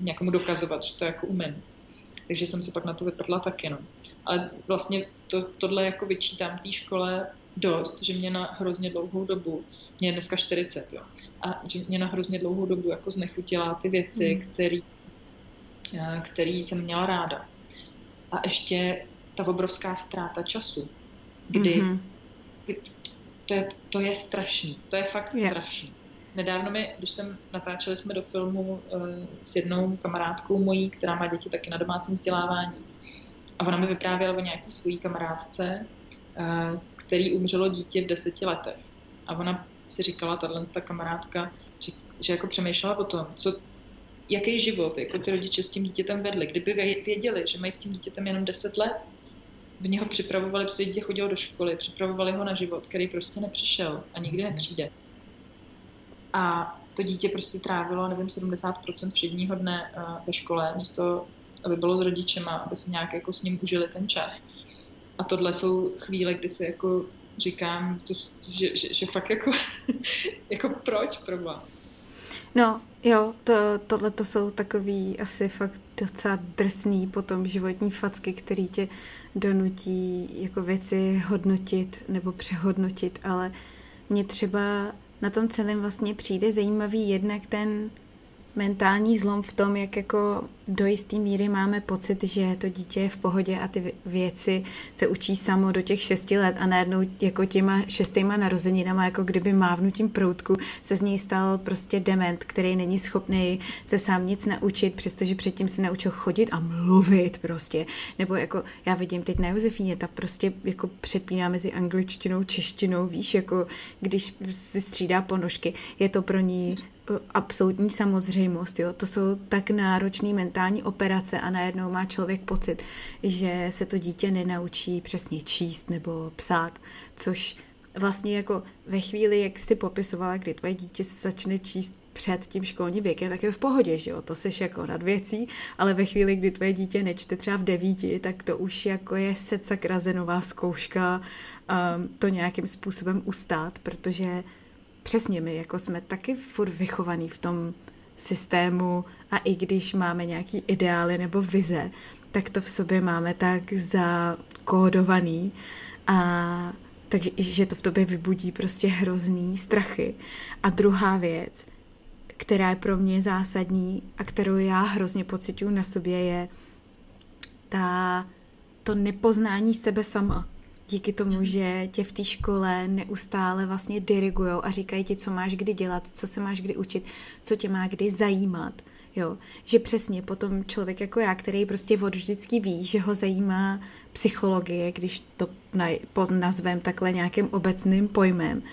někomu dokazovat, že to jako umím takže jsem se pak na to vyprdla taky. No. Ale vlastně to, tohle jako vyčítám té škole dost, že mě na hrozně dlouhou dobu, mě je dneska 40, jo, a že mě na hrozně dlouhou dobu jako znechutila ty věci, mm. který, eh, který jsem měla ráda. A ještě ta obrovská ztráta času, kdy, mm-hmm. kdy to, je, to je strašný, to je fakt yeah. strašný. Nedávno mi, když jsem natáčeli jsme do filmu uh, s jednou kamarádkou mojí, která má děti taky na domácím vzdělávání. A ona mi vyprávěla o nějaké svojí kamarádce, uh, který umřelo dítě v deseti letech. A ona si říkala, tahle ta kamarádka, že jako přemýšlela o tom, co, jaký život jako ty rodiče s tím dítětem vedli. Kdyby věděli, že mají s tím dítětem jenom 10 let, v něho připravovali, protože dítě chodilo do školy, připravovali ho na život, který prostě nepřišel a nikdy nepřijde. A to dítě prostě trávilo, nevím, 70% všedního dne eh, ve škole, místo, aby bylo s rodičema, aby si nějak jako s ním užili ten čas. A tohle jsou chvíle, kdy si jako říkám, to, že, že, že fakt jako, jako proč pro vás? No, jo, to, tohle to jsou takový asi fakt docela drsný potom životní facky, který tě donutí jako věci hodnotit nebo přehodnotit, ale mě třeba na tom celém vlastně přijde zajímavý jednak ten mentální zlom v tom, jak jako do jisté míry máme pocit, že to dítě je v pohodě a ty věci se učí samo do těch šesti let a najednou jako těma šestýma narozeninama, jako kdyby mávnutím proutku se z něj stal prostě dement, který není schopný se sám nic naučit, přestože předtím se naučil chodit a mluvit prostě. Nebo jako já vidím teď na Josefíně, ta prostě jako přepíná mezi angličtinou, češtinou, víš, jako když si střídá ponožky, je to pro ní absolutní samozřejmost. Jo? To jsou tak náročné mentální operace a najednou má člověk pocit, že se to dítě nenaučí přesně číst nebo psát, což vlastně jako ve chvíli, jak si popisovala, kdy tvoje dítě začne číst před tím školním věkem, tak je v pohodě, že jo, to seš jako nad věcí, ale ve chvíli, kdy tvoje dítě nečte třeba v devíti, tak to už jako je set sakrazenová zkouška um, to nějakým způsobem ustát, protože přesně my jako jsme taky furt vychovaný v tom systému a i když máme nějaký ideály nebo vize, tak to v sobě máme tak zakódovaný a takže že to v tobě vybudí prostě hrozný strachy. A druhá věc, která je pro mě zásadní a kterou já hrozně pocituju na sobě, je ta, to nepoznání sebe sama díky tomu, mhm. že tě v té škole neustále vlastně dirigujou a říkají ti, co máš kdy dělat, co se máš kdy učit, co tě má kdy zajímat. Jo, že přesně potom člověk jako já, který prostě od vždycky ví, že ho zajímá psychologie, když to nazvem takhle nějakým obecným pojmem,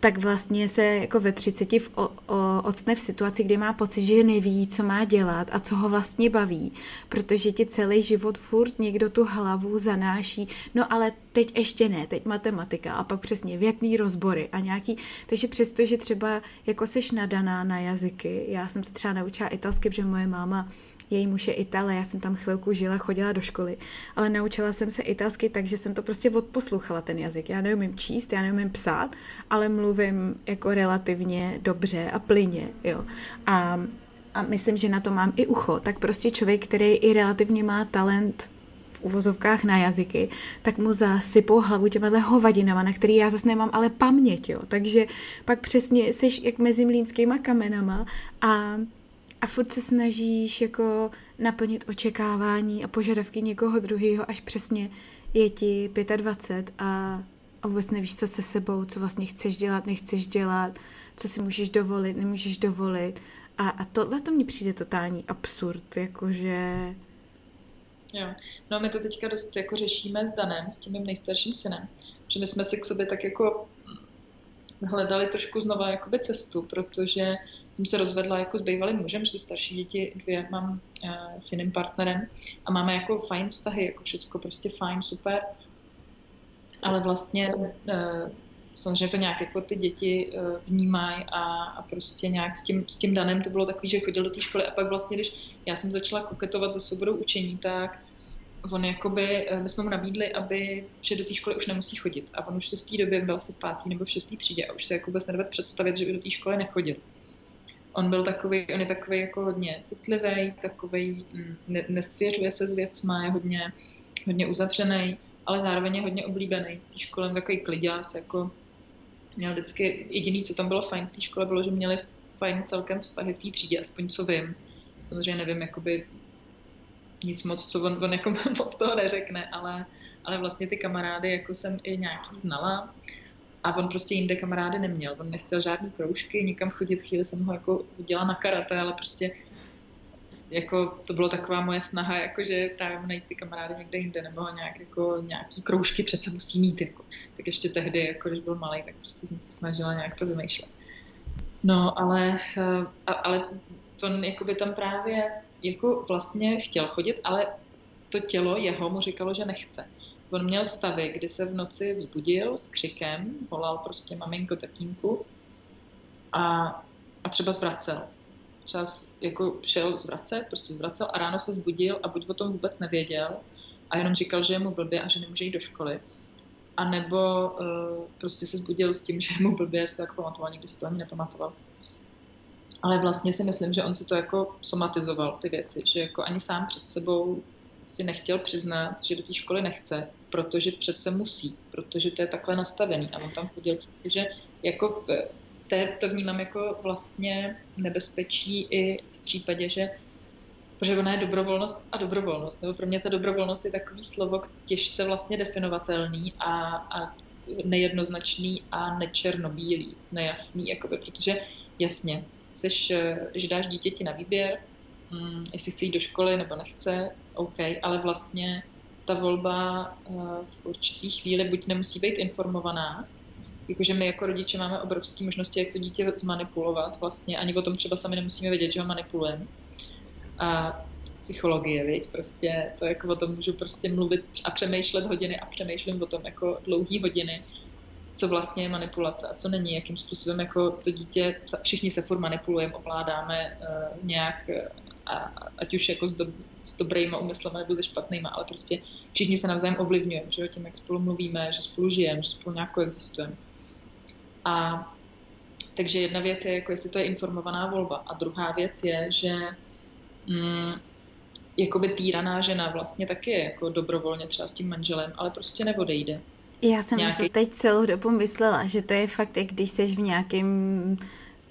tak vlastně se jako ve 30 v, o, o, v situaci, kdy má pocit, že neví, co má dělat a co ho vlastně baví, protože ti celý život furt někdo tu hlavu zanáší, no ale teď ještě ne, teď matematika a pak přesně větný rozbory a nějaký, takže přesto, že třeba jako seš nadaná na jazyky, já jsem se třeba naučila italsky, protože moje máma její muž je Itale, já jsem tam chvilku žila, chodila do školy, ale naučila jsem se italsky tak, že jsem to prostě odposlouchala ten jazyk. Já neumím číst, já neumím psát, ale mluvím jako relativně dobře a plyně, jo. A, a myslím, že na to mám i ucho. Tak prostě člověk, který i relativně má talent v uvozovkách na jazyky, tak mu zasypou hlavu těma hovadinama, na který já zase nemám ale paměť, jo. Takže pak přesně jsi jak mezi mlínskýma kamenama a a furt se snažíš jako naplnit očekávání a požadavky někoho druhého, až přesně je ti 25 a, a vůbec nevíš, co se sebou, co vlastně chceš dělat, nechceš dělat, co si můžeš dovolit, nemůžeš dovolit. A, a tohle to mně přijde totální absurd, jakože... Jo. No my to teďka dost jako řešíme s Danem, s tím mým nejstarším synem, že my jsme si k sobě tak jako hledali trošku znova jakoby cestu, protože jsem se rozvedla jako s bývalým mužem, že starší děti dvě mám uh, s jiným partnerem a máme jako fajn vztahy, jako všechno prostě fajn, super. Ale vlastně uh, samozřejmě to nějak jako ty děti uh, vnímají a, a prostě nějak s tím, s tím danem to bylo takový, že chodil do té školy a pak vlastně, když já jsem začala koketovat se svobodou učení, tak on jakoby, my jsme mu nabídli, aby, že do té školy už nemusí chodit. A on už se v té době byl asi v pátý nebo v šestý třídě a už se jako vůbec nedovedl představit, že by do té školy nechodil on byl takový, on je takový jako hodně citlivý, takový mm, ne, nesvěřuje se s věcma, je hodně, hodně uzavřený, ale zároveň je hodně oblíbený. V té škole takový kliděs, jako měl vždycky, jediný, co tam bylo fajn v té škole, bylo, že měli fajn celkem vztahy v té třídě, aspoň co vím. Samozřejmě nevím, jakoby nic moc, co on, on jako moc toho neřekne, ale, ale vlastně ty kamarády jako jsem i nějaký znala a on prostě jinde kamarády neměl. On nechtěl žádný kroužky, nikam chodit. Chvíli jsem ho jako viděla na karate, ale prostě jako to bylo taková moje snaha, jako že tam najít ty kamarády někde jinde, nebo nějak, jako, nějaký kroužky přece musí mít. Jako. Tak ještě tehdy, jako, když byl malý, tak prostě jsem se snažila nějak to vymýšlet. No, ale, ale to jakoby tam právě jako vlastně chtěl chodit, ale to tělo jeho mu říkalo, že nechce. On měl stavy, kdy se v noci vzbudil s křikem, volal prostě maminko, tatínku a, a třeba zvracel. Třeba jako šel zvracet, prostě zvracel a ráno se zbudil a buď o tom vůbec nevěděl a jenom říkal, že je mu blbě a že nemůže jít do školy. A nebo uh, prostě se zbudil s tím, že je mu blbě, se tak pamatoval, nikdy si to ani nepamatoval. Ale vlastně si myslím, že on si to jako somatizoval, ty věci, že jako ani sám před sebou si nechtěl přiznat, že do té školy nechce, protože přece musí, protože to je takhle nastavený. A on tam chodil, protože jako v té, to vnímám jako vlastně nebezpečí i v případě, že Protože ona je dobrovolnost a dobrovolnost. Nebo pro mě ta dobrovolnost je takový slovo těžce vlastně definovatelný a, a nejednoznačný a nečernobílý, nejasný, jakoby, protože jasně, chceš, že dáš dítěti na výběr, hm, jestli chce jít do školy nebo nechce, OK, ale vlastně ta volba uh, v určitý chvíli buď nemusí být informovaná, jakože my jako rodiče máme obrovské možnosti, jak to dítě zmanipulovat vlastně, ani o tom třeba sami nemusíme vědět, že ho manipulujeme. A psychologie, viď? prostě to jako o tom můžu prostě mluvit a přemýšlet hodiny a přemýšlím o tom jako dlouhý hodiny, co vlastně je manipulace a co není, jakým způsobem jako to dítě, všichni se furt manipulujeme, ovládáme uh, nějak a, ať už jako s, do, s dobrýma úmyslama nebo se špatnýma, ale prostě všichni se navzájem ovlivňujeme, že tím, jak spolu mluvíme, že spolu žijeme, že spolu nějak existujeme. A takže jedna věc je, jako jestli to je informovaná volba. A druhá věc je, že mm, jakoby týraná žena vlastně taky je jako dobrovolně třeba s tím manželem, ale prostě neodejde. Já jsem Nějaký... to teď celou dobu myslela, že to je fakt, jak když jsi v nějakém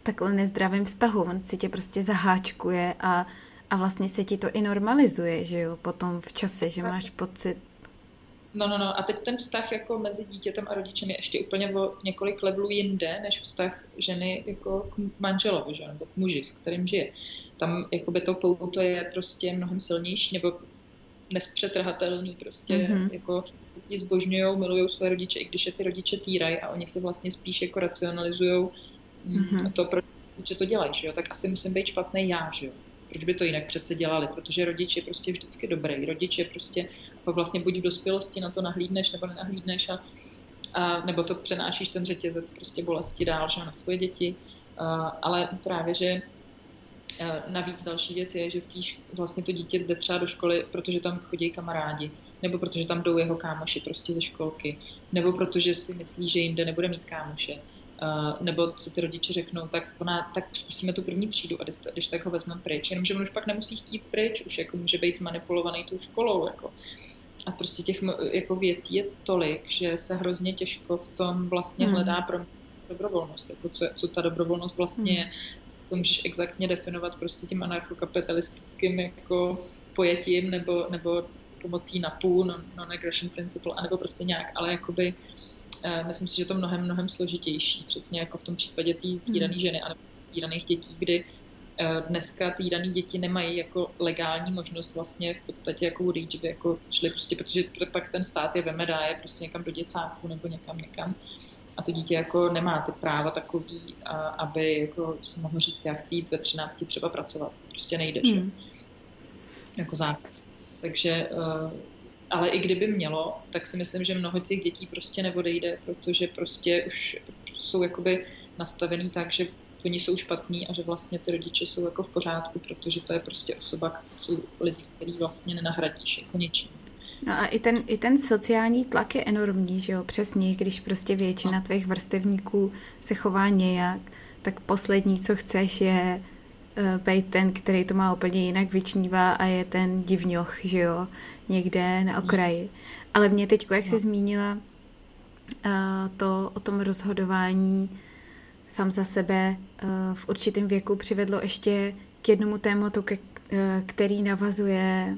takhle nezdravém vztahu, on si tě prostě zaháčkuje a, a vlastně se ti to i normalizuje, že jo, potom v čase, že máš pocit, No, no, no. A teď ten vztah jako mezi dítětem a rodičem je ještě úplně o několik levelů jinde, než vztah ženy jako k manželovi, že? nebo k muži, s kterým žije. Tam jakoby to pouto je prostě mnohem silnější, nebo nespřetrhatelný prostě, mm-hmm. jako ti zbožňují, milují své rodiče, i když je ty rodiče týrají a oni se vlastně spíš jako racionalizují mm-hmm. to, proč to dělají, že jo? tak asi musím být špatný já, že jo? Proč by to jinak přece dělali? Protože rodič je prostě vždycky dobrý. Rodič je prostě vlastně buď v dospělosti na to nahlídneš nebo nenahlídneš a, a nebo to přenášíš ten řetězec prostě bolesti dál že na svoje děti. A, ale právě, že navíc další věc je, že v týž, vlastně to dítě jde třeba do školy, protože tam chodí kamarádi, nebo protože tam jdou jeho kámoši prostě ze školky, nebo protože si myslí, že jinde nebude mít kámoše. Uh, nebo co ty rodiče řeknou, tak ona, tak zkusíme tu první třídu a když, když tak ho vezmeme pryč. Jenomže on už pak nemusí chtít pryč, už jako může být zmanipulovaný tou školou. Jako. A prostě těch jako věcí je tolik, že se hrozně těžko v tom vlastně hmm. hledá pro dobrovolnost. Jako co, co ta dobrovolnost vlastně hmm. je. To můžeš exaktně definovat prostě tím anarchokapitalistickým jako pojetím nebo, nebo pomocí NAPu, non-aggression principle, anebo prostě nějak, ale jakoby Eh, myslím si, že to mnohem, mnohem složitější, přesně jako v tom případě té týrané hmm. ženy a týraných dětí, kdy eh, dneska týrané děti nemají jako legální možnost vlastně v podstatě jako reach, by jako šli prostě, protože pak ten stát je veme, dá je prostě někam do děcáku nebo někam někam a to dítě jako nemá ty práva takový, aby jako si mohl říct, já chci jít ve 13 třeba pracovat. Prostě nejde, hmm. že? Jako zákaz. Takže eh, ale i kdyby mělo, tak si myslím, že mnoho těch dětí prostě neodejde, protože prostě už jsou jakoby nastavený tak, že oni jsou špatní a že vlastně ty rodiče jsou jako v pořádku, protože to je prostě osoba, jsou lidi, který vlastně nenahradíš jako ničím. No a i ten, i ten sociální tlak je enormní, že jo, přesně, když prostě většina no. tvých vrstevníků se chová nějak, tak poslední, co chceš, je uh, být ten, který to má úplně jinak vyčnívá a je ten divňoch, že jo, někde na okraji. Ale mě teď, jak jsi zmínila uh, to o tom rozhodování sám za sebe uh, v určitém věku přivedlo ještě k jednomu tématu, ke, uh, který navazuje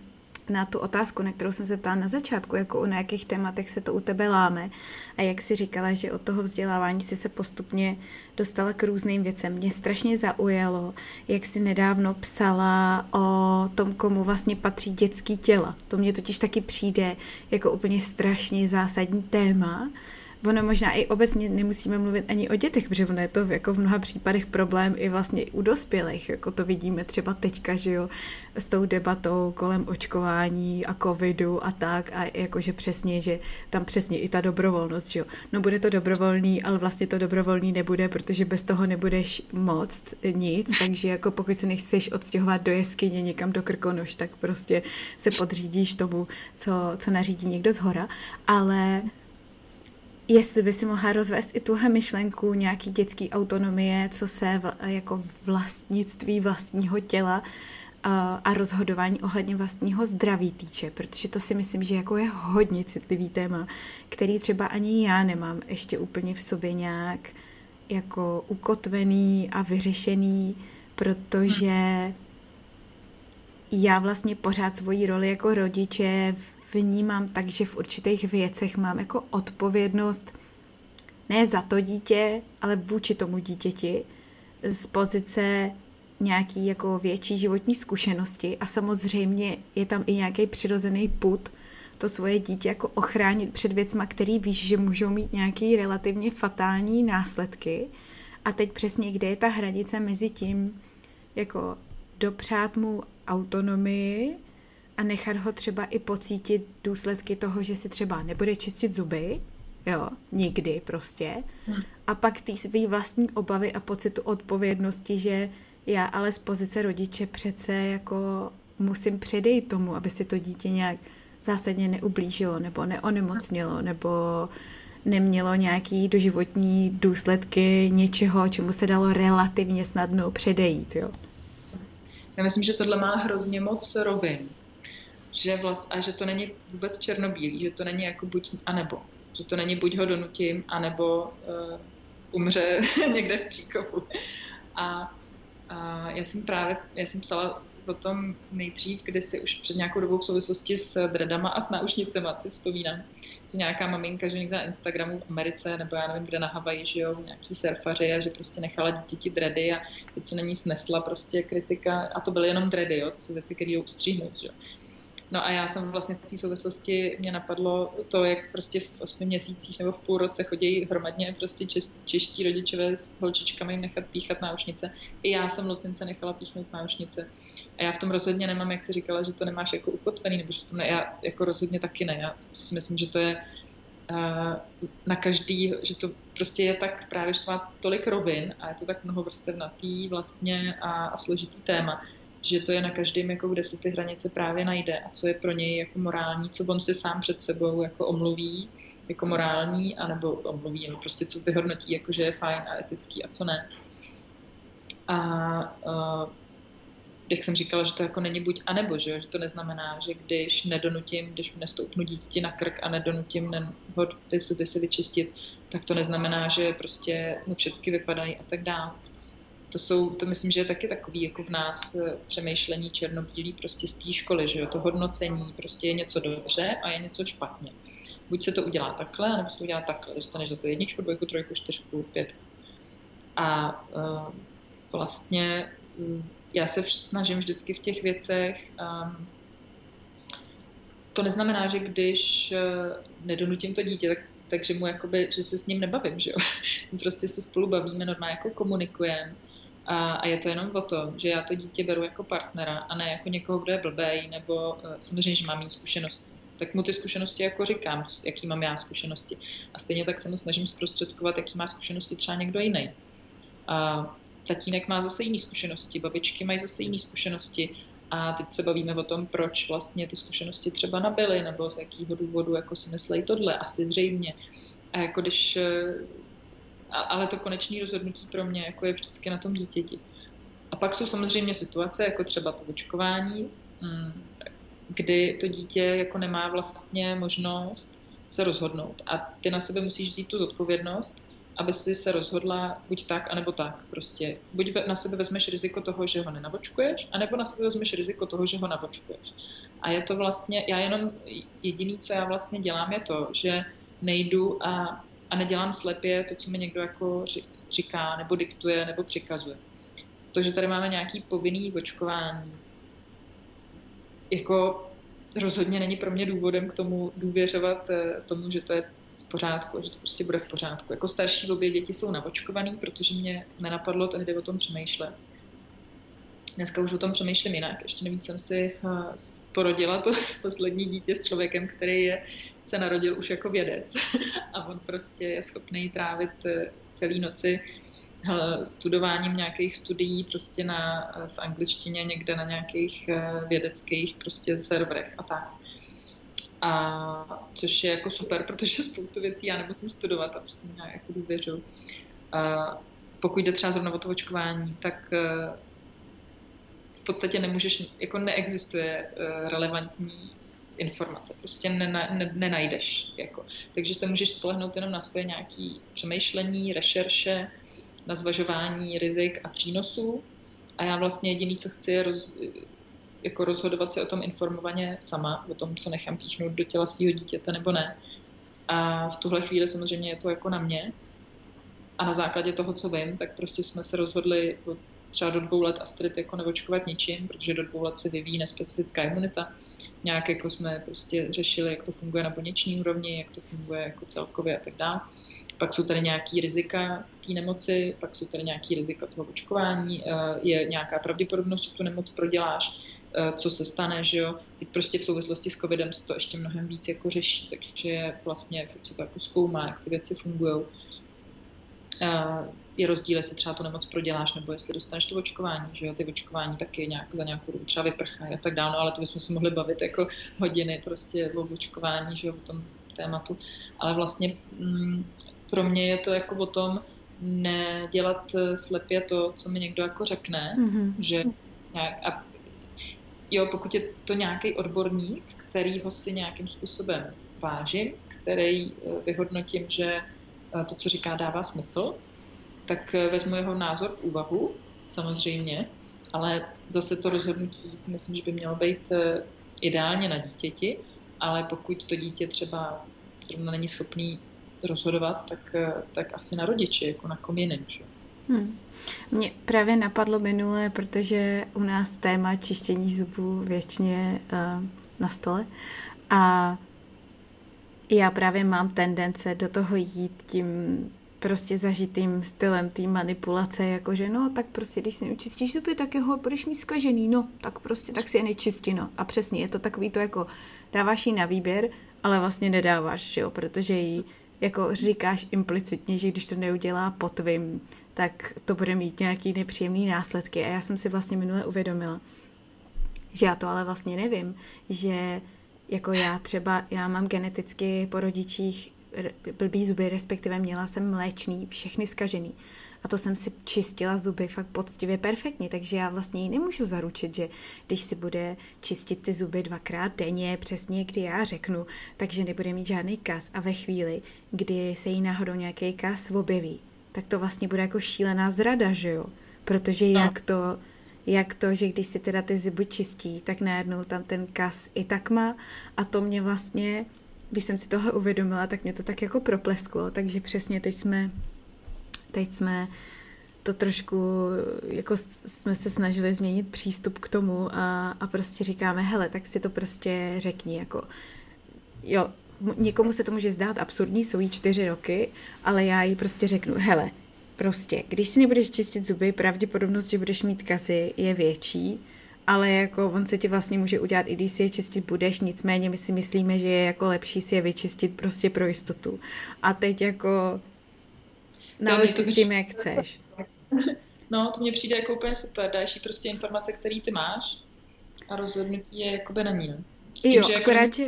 na tu otázku, na kterou jsem se ptala na začátku, jako o jakých tématech se to u tebe láme a jak si říkala, že od toho vzdělávání si se postupně dostala k různým věcem. Mě strašně zaujalo, jak si nedávno psala o tom, komu vlastně patří dětský těla. To mě totiž taky přijde jako úplně strašně zásadní téma ono možná i obecně nemusíme mluvit ani o dětech, protože ono je to jako v mnoha případech problém i vlastně u dospělých, jako to vidíme třeba teďka, že jo, s tou debatou kolem očkování a covidu a tak. A jakože přesně, že tam přesně i ta dobrovolnost, že jo. No bude to dobrovolný, ale vlastně to dobrovolný nebude, protože bez toho nebudeš moc nic, takže jako pokud se nechceš odstěhovat do jeskyně někam do Krkonoš, tak prostě se podřídíš tomu, co, co nařídí někdo z hora, ale jestli by si mohla rozvést i tuhle myšlenku nějaký dětský autonomie, co se v, jako vlastnictví vlastního těla a, a rozhodování ohledně vlastního zdraví týče, protože to si myslím, že jako je hodně citlivý téma, který třeba ani já nemám ještě úplně v sobě nějak jako ukotvený a vyřešený, protože já vlastně pořád svoji roli jako rodiče vnímám tak, že v určitých věcech mám jako odpovědnost ne za to dítě, ale vůči tomu dítěti z pozice nějaký jako větší životní zkušenosti a samozřejmě je tam i nějaký přirozený put to svoje dítě jako ochránit před věcma, který víš, že můžou mít nějaký relativně fatální následky. A teď přesně, kde je ta hranice mezi tím, jako dopřát mu autonomii a nechat ho třeba i pocítit důsledky toho, že si třeba nebude čistit zuby, jo, nikdy prostě. Hmm. A pak ty svý vlastní obavy a pocitu odpovědnosti, že já ale z pozice rodiče přece jako musím předejít tomu, aby si to dítě nějak zásadně neublížilo nebo neonemocnilo nebo nemělo nějaký doživotní důsledky něčeho, čemu se dalo relativně snadno předejít. Jo. Já myslím, že tohle má hrozně moc rovin. Že vlast, a že to není vůbec černobílý, že to není jako buď a nebo. Že to není buď ho donutím, anebo uh, umře někde v příkopu. A, a já jsem právě, já jsem psala o tom nejdřív, kdy si už před nějakou dobou v souvislosti s dredama a s náušnicema si vzpomínám, že nějaká maminka, že někde na Instagramu v Americe nebo já nevím, kde na Havaji žijou nějaký surfaři a že prostě nechala dítěti dredy a teď se na ní snesla prostě kritika a to byly jenom dredy, jo, to jsou věci, které jdou ustříhnout, že No a já jsem vlastně v té souvislosti, mě napadlo to, jak prostě v osmi měsících nebo v půl roce chodí hromadně prostě čeští rodičové s holčičkami nechat píchat náušnice. I já jsem Lucince nechala píchnout náušnice. A já v tom rozhodně nemám, jak si říkala, že to nemáš jako ukotvený, nebo že to ne, já jako rozhodně taky ne. Já si myslím, že to je uh, na každý, že to prostě je tak právě, že to má tolik rovin a je to tak mnoho vrstevnatý vlastně a, a složitý téma, že to je na každém, jako kde si ty hranice právě najde a co je pro něj jako morální, co on si sám před sebou jako omluví jako morální, anebo omluví, nebo prostě co vyhodnotí, jako že je fajn a etický a co ne. A uh, jak jsem říkala, že to jako není buď a nebo, že, že to neznamená, že když nedonutím, když nestoupnu dítě na krk a nedonutím ho se vyčistit, tak to neznamená, že prostě mu všechny vypadají a tak dále to jsou, to myslím, že je taky takový jako v nás eh, přemýšlení černobílý prostě z té školy, že jo, to hodnocení prostě je něco dobře a je něco špatně. Buď se to udělá takhle, nebo se to udělá takhle, dostaneš za to jedničku, dvojku, trojku, čtyřku, pět. A uh, vlastně um, já se snažím vždycky v těch věcech um, to neznamená, že když uh, nedonutím to dítě, tak takže mu jakoby, že se s ním nebavím, že jo. prostě se spolu bavíme, normálně jako komunikujeme a, a je to jenom o tom, že já to dítě beru jako partnera a ne jako někoho, kdo je blbej, nebo uh, samozřejmě, že mám mít zkušenosti. Tak mu ty zkušenosti jako říkám, jaký mám já zkušenosti. A stejně tak se mu snažím zprostředkovat, jaký má zkušenosti třeba někdo jiný. A tatínek má zase jiné zkušenosti, babičky mají zase jiné zkušenosti a teď se bavíme o tom, proč vlastně ty zkušenosti třeba nabyly, nebo z jakého důvodu jako si myslejí tohle, asi zřejmě. A jako když ale to konečné rozhodnutí pro mě jako je vždycky na tom dítěti. A pak jsou samozřejmě situace, jako třeba to očkování, mm, kdy to dítě jako nemá vlastně možnost se rozhodnout. A ty na sebe musíš vzít tu zodpovědnost, aby si se rozhodla buď tak, anebo tak. Prostě buď na sebe vezmeš riziko toho, že ho nenavočkuješ, anebo na sebe vezmeš riziko toho, že ho navočkuješ. A je to vlastně, já jenom jediný, co já vlastně dělám, je to, že nejdu a a nedělám slepě to, co mi někdo jako říká, nebo diktuje, nebo přikazuje. To, že tady máme nějaký povinný očkování, jako rozhodně není pro mě důvodem k tomu důvěřovat eh, tomu, že to je v pořádku, že to prostě bude v pořádku. Jako starší obě děti jsou navočkovaný, protože mě nenapadlo tehdy o tom přemýšlet. Dneska už o tom přemýšlím jinak. Ještě nevím, jsem si uh, porodila to poslední dítě s člověkem, který je, se narodil už jako vědec a on prostě je schopný trávit eh, celý noci studováním nějakých studií prostě na, v angličtině někde na nějakých eh, vědeckých prostě serverech a tak. A což je jako super, protože spoustu věcí já nemusím studovat a prostě nějak jako důvěřu. A pokud jde třeba zrovna o to očkování, tak eh, podstatě nemůžeš, jako neexistuje eh, relevantní informace, prostě nena, ne, nenajdeš. Jako. Takže se můžeš spolehnout jenom na své nějaké přemýšlení, rešerše, na zvažování rizik a přínosů. A já vlastně jediný, co chci, je roz, jako rozhodovat se o tom informovaně sama, o tom, co nechám píchnout do těla svého dítěte nebo ne. A v tuhle chvíli samozřejmě je to jako na mě. A na základě toho, co vím, tak prostě jsme se rozhodli třeba do dvou let Astrid jako neočkovat ničím, protože do dvou let se vyvíjí nespecifická imunita. Nějak jako jsme prostě řešili, jak to funguje na buněční úrovni, jak to funguje jako celkově a tak dále. Pak jsou tady nějaký rizika té nemoci, pak jsou tady nějaký rizika toho očkování, eh, je nějaká pravděpodobnost, že tu nemoc proděláš, eh, co se stane, že jo. Teď prostě v souvislosti s covidem se to ještě mnohem víc jako řeší, takže vlastně se to jako zkoumá, jak ty věci fungují. Je rozdíl, jestli třeba tu nemoc proděláš, nebo jestli dostaneš to očkování, že jo, ty očkování taky nějak, za nějakou dobu třeba vyprchají a tak dále, no, ale to bychom se mohli bavit jako hodiny prostě o očkování, že jo, o tom tématu, ale vlastně mm, pro mě je to jako o tom nedělat eh, slepě to, co mi někdo jako řekne, mm-hmm. že nějak, a jo, pokud je to nějaký odborník, kterýho si nějakým způsobem vážím, který eh, vyhodnotím, že eh, to, co říká, dává smysl, tak vezmu jeho názor v úvahu, samozřejmě, ale zase to rozhodnutí si myslím, že by mělo být ideálně na dítěti, ale pokud to dítě třeba zrovna není schopný rozhodovat, tak, eh, tak asi na rodiči, jako na kom jiném. Že? Hmm. Mě právě napadlo minule, protože u nás téma čištění zubů věčně uh, na stole a já právě mám tendence do toho jít tím prostě zažitým stylem té manipulace, jakože no, tak prostě, když si nečistíš zuby, tak jeho budeš mít skažený, no, tak prostě, tak si je nečistí, no. A přesně, je to takový to jako, dáváš jí na výběr, ale vlastně nedáváš, že jo, protože jí jako říkáš implicitně, že když to neudělá po tvým, tak to bude mít nějaký nepříjemný následky. A já jsem si vlastně minule uvědomila, že já to ale vlastně nevím, že jako já třeba, já mám geneticky po rodičích blbý zuby, respektive měla jsem mléčný, všechny skažený. A to jsem si čistila zuby fakt poctivě perfektně, takže já vlastně ji nemůžu zaručit, že když si bude čistit ty zuby dvakrát denně, přesně kdy já řeknu, takže nebude mít žádný kas a ve chvíli, kdy se jí náhodou nějaký kas objeví, tak to vlastně bude jako šílená zrada, že jo? Protože no. jak to, jak to, že když si teda ty zuby čistí, tak najednou tam ten kas i tak má a to mě vlastně, když jsem si toho uvědomila, tak mě to tak jako proplesklo, takže přesně teď jsme teď jsme to trošku, jako jsme se snažili změnit přístup k tomu a, a prostě říkáme, hele, tak si to prostě řekni, jako jo, někomu se to může zdát absurdní, jsou jí čtyři roky, ale já jí prostě řeknu, hele, prostě, když si nebudeš čistit zuby, pravděpodobnost, že budeš mít kasy, je větší, ale jako on se ti vlastně může udělat, i když si je čistit budeš, nicméně my si myslíme, že je jako lepší si je vyčistit prostě pro jistotu. A teď jako Nalož si s tím, jak chceš. No, to mně přijde jako úplně super. Dáš jí prostě informace, které ty máš a rozhodnutí je jakoby na ní. No. S tím, jo, že jako akorát, že...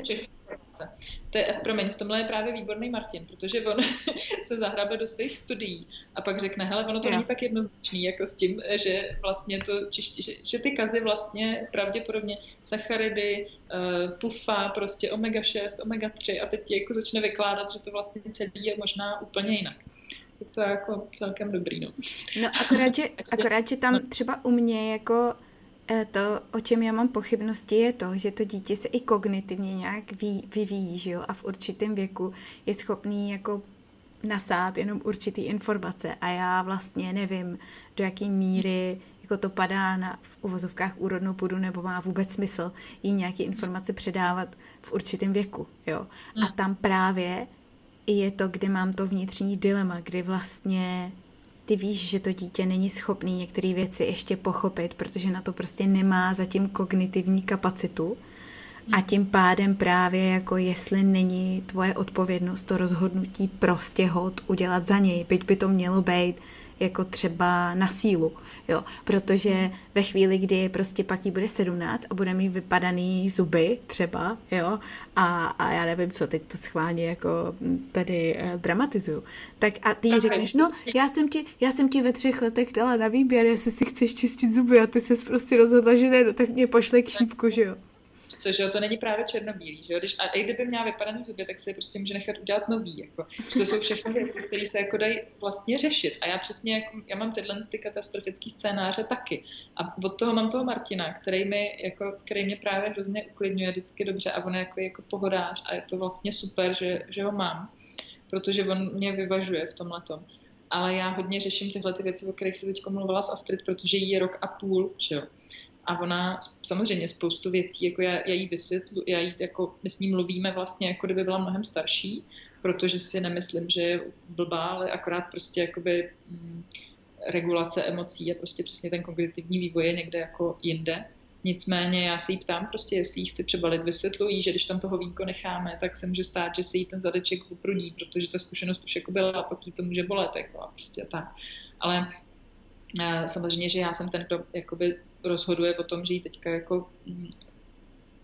To je, promiň, v tomhle je právě výborný Martin, protože on se zahrabe do svých studií a pak řekne, hele, ono to není tak jednoznačný, jako s tím, že vlastně to, že, že ty kazy vlastně pravděpodobně sacharidy, uh, pufa, prostě omega-6, omega-3 a teď ti jako začne vykládat, že to vlastně celý je možná úplně jinak. Tak to je jako celkem dobrý, no. No akorát, že, akorát, že tam třeba u mě jako eh, to, o čem já mám pochybnosti, je to, že to dítě se i kognitivně nějak ví, vyvíjí, že jo, a v určitém věku je schopný jako nasát jenom určitý informace. A já vlastně nevím, do jaké míry jako to padá na, v uvozovkách úrodnou půdu nebo má vůbec smysl jí nějaké informace předávat v určitém věku, jo. A tam právě je to, kde mám to vnitřní dilema, kdy vlastně ty víš, že to dítě není schopný některé věci ještě pochopit, protože na to prostě nemá zatím kognitivní kapacitu. A tím pádem právě jako jestli není tvoje odpovědnost to rozhodnutí prostě hod udělat za něj, byť by to mělo být jako třeba na sílu, jo, protože ve chvíli, kdy prostě pak jí bude 17 a bude mít vypadaný zuby třeba, jo, a, a já nevím co, teď to schválně jako tady uh, dramatizuju, tak a ty jí řekneš, no, já jsem, ti, já jsem ti ve třech letech dala na výběr, jestli si chceš čistit zuby a ty se prostě rozhodla, že ne, no, tak mě pošle k šípku, že jo. Což jo, to není právě černobílý, že jo? Když, a i kdyby měla vypadaný zuby, tak si prostě může nechat udělat nový, jako. To jsou všechny věci, které se jako dají vlastně řešit. A já přesně, jako, já mám tyhle ty katastrofické scénáře taky. A od toho mám toho Martina, který, mi, jako, který mě právě hrozně uklidňuje vždycky dobře a on je jako, jako pohodář a je to vlastně super, že, že ho mám, protože on mě vyvažuje v tomhle tom ale já hodně řeším tyhle ty věci, o kterých se teď mluvila s Astrid, protože jí je rok a půl, že jo a ona samozřejmě spoustu věcí, jako já, já jí vysvětlu, já jí jako, my s ní mluvíme vlastně, jako kdyby byla mnohem starší, protože si nemyslím, že je blbá, ale akorát prostě jakoby mm, regulace emocí a prostě přesně ten kognitivní vývoj je někde jako jinde. Nicméně já se jí ptám prostě, jestli jí chci přebalit, vysvětlují, že když tam toho vínko necháme, tak se může stát, že se jí ten zadeček uprudí, protože ta zkušenost už jako byla a pak jí to může bolet, jako a prostě tak. Ale samozřejmě, že já jsem ten, kdo jakoby rozhoduje o tom, že ji teďka jako mm,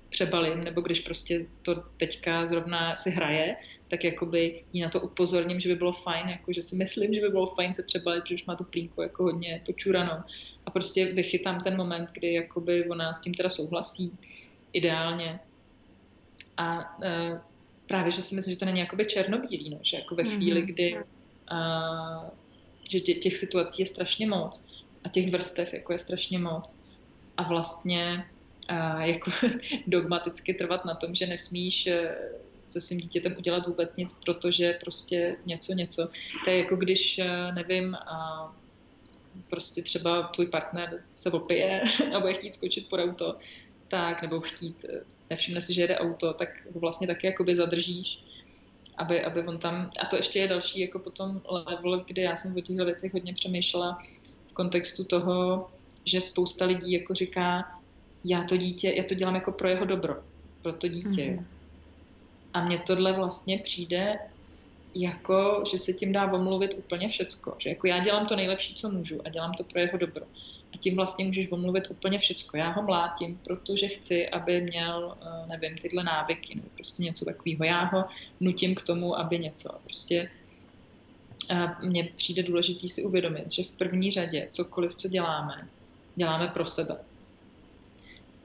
přebalím, nebo když prostě to teďka zrovna si hraje, tak jakoby jí na to upozorním, že by bylo fajn, jako že si myslím, že by bylo fajn se přebalit, že už má tu plínku jako hodně počuranou. A prostě vychytám ten moment, kdy jakoby ona s tím teda souhlasí ideálně. A e, právě, že si myslím, že to není jakoby černobílý, no, že jako ve chvíli, mhm. kdy a, že tě, těch situací je strašně moc a těch vrstev jako je strašně moc, a vlastně a jako dogmaticky trvat na tom, že nesmíš eh, se svým dítětem udělat vůbec nic, protože prostě něco, něco. To je jako když, eh, nevím, a prostě třeba tvůj partner se opije a bude chtít skočit pod auto, tak, nebo chtít, eh, nevšimne si, že jede auto, tak ho vlastně taky jakoby zadržíš, aby, aby on tam, a to ještě je další jako potom level, kde já jsem o těchto věcech hodně přemýšlela v kontextu toho, že spousta lidí jako říká, já to dítě, já to dělám jako pro jeho dobro, pro to dítě. Mm-hmm. A mně tohle vlastně přijde jako, že se tím dá omluvit úplně všecko. Že jako já dělám to nejlepší, co můžu a dělám to pro jeho dobro. A tím vlastně můžeš omluvit úplně všecko. Já ho mlátím, protože chci, aby měl, eh, nevím, tyhle návyky nebo prostě něco takového. Já ho nutím k tomu, aby něco. Prostě mně přijde důležitý si uvědomit, že v první řadě cokoliv, co děláme, děláme pro sebe.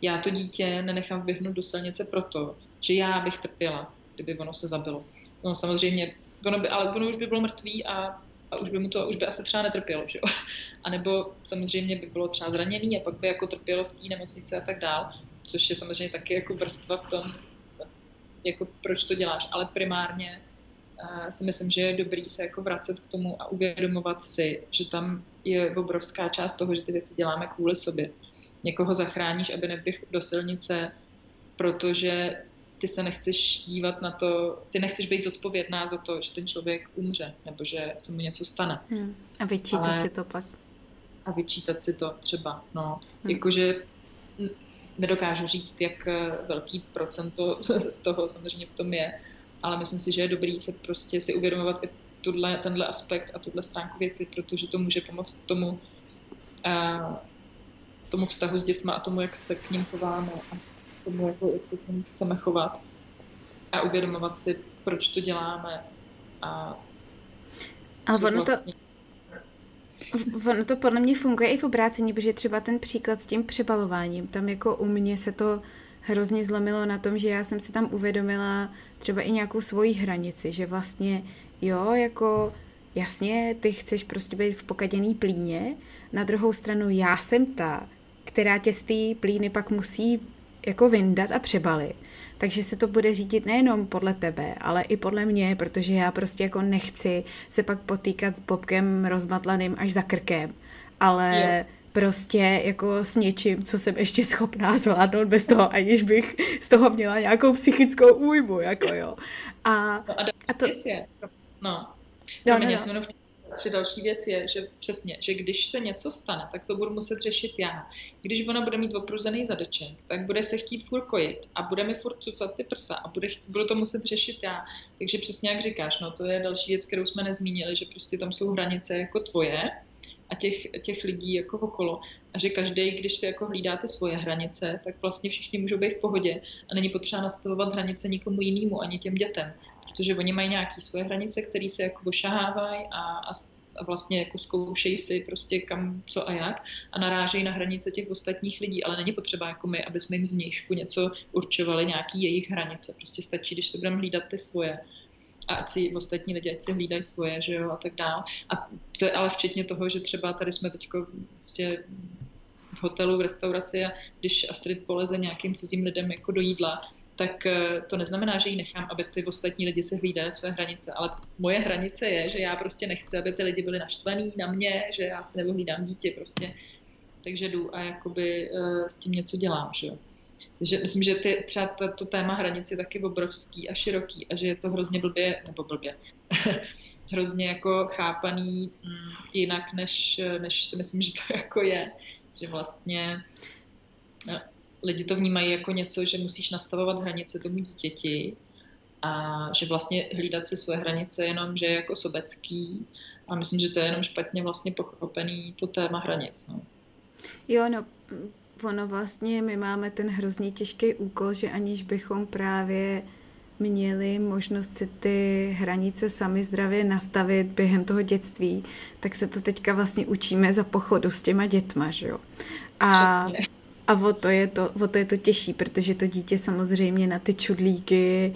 Já to dítě nenechám vyhnout do silnice proto, že já bych trpěla, kdyby ono se zabilo. No samozřejmě, ono by, ale ono už by bylo mrtvý a, a už by mu to, už by asi třeba netrpělo, že jo. A nebo samozřejmě by bylo třeba zraněný a pak by jako trpělo v té nemocnici a tak dál, což je samozřejmě taky jako vrstva v tom, jako proč to děláš, ale primárně si myslím, že je dobrý se jako vracet k tomu a uvědomovat si, že tam je obrovská část toho, že ty věci děláme kvůli sobě. Někoho zachráníš, aby neběh do silnice, protože ty se nechceš dívat na to, ty nechceš být zodpovědná za to, že ten člověk umře, nebo že se mu něco stane. Hmm. A vyčítat Ale... si to pak. A vyčítat si to třeba, no. Hmm. Jakože nedokážu říct, jak velký procento z toho samozřejmě v tom je, ale myslím si, že je dobrý se prostě si uvědomovat i tuhle, tenhle aspekt a tuhle stránku věci, protože to může pomoct tomu, a, tomu vztahu s dětma a tomu, jak se k ním chováme a tomu, jako, jak se k ním chceme chovat a uvědomovat si, proč to děláme a ale ono vlastně... to, ono to podle mě funguje i v obrácení, protože třeba ten příklad s tím přebalováním, tam jako u mě se to hrozně zlomilo na tom, že já jsem si tam uvědomila třeba i nějakou svoji hranici, že vlastně jo, jako jasně, ty chceš prostě být v pokaděný plíně, na druhou stranu já jsem ta, která tě z té plíny pak musí jako vyndat a přebalit. Takže se to bude řídit nejenom podle tebe, ale i podle mě, protože já prostě jako nechci se pak potýkat s bobkem rozmatlaným až za krkem. Ale jo prostě jako s něčím, co jsem ještě schopná zvládnout bez toho, aniž bych z toho měla nějakou psychickou újmu, jako jo. A, no a, a to... Je, no, no, no, no. Tři další věc je, že přesně, že když se něco stane, tak to budu muset řešit já. Když ona bude mít opruzený zadeček, tak bude se chtít furt kojit a bude mi furt cucat ty prsa a bude, budu to muset řešit já. Takže přesně jak říkáš, no to je další věc, kterou jsme nezmínili, že prostě tam jsou hranice jako tvoje a těch, těch lidí jako okolo. A že každý, když si jako hlídáte svoje hranice, tak vlastně všichni můžou být v pohodě a není potřeba nastavovat hranice nikomu jinému, ani těm dětem. Protože oni mají nějaké svoje hranice, které se jako ošahávají a, a a vlastně jako zkoušejí si prostě kam, co a jak a narážejí na hranice těch ostatních lidí, ale není potřeba jako my, aby jsme jim zvnějšku něco určovali, nějaký jejich hranice. Prostě stačí, když se budeme hlídat ty svoje a ať si ostatní lidi, ať si hlídají svoje, že jo, a tak dál. A to je ale včetně toho, že třeba tady jsme teď prostě v hotelu, v restauraci a když Astrid poleze nějakým cizím lidem jako do jídla, tak eh, to neznamená, že ji nechám, aby ty ostatní lidi se hlídali své hranice, ale moje hranice je, že já prostě nechci, aby ty lidi byli naštvaní na mě, že já se nebo hlídám dítě prostě, takže jdu a jakoby uh, s tím něco dělám, že jo. Takže myslím, že ty, třeba to, to téma hranice je taky obrovský a široký a že je to hrozně blbě, nebo blbě, hrozně jako chápaný mm, jinak, než, než si myslím, že to jako je. Že vlastně eh, lidi to vnímají jako něco, že musíš nastavovat hranice tomu dítěti a že vlastně hlídat si svoje hranice jenom, že je jako sobecký a myslím, že to je jenom špatně vlastně pochopený to téma hranic. No. Jo, no, ono vlastně, my máme ten hrozně těžký úkol, že aniž bychom právě měli možnost si ty hranice sami zdravě nastavit během toho dětství, tak se to teďka vlastně učíme za pochodu s těma dětma, že jo. A, a o, to je to, o to je to těžší, protože to dítě samozřejmě na ty čudlíky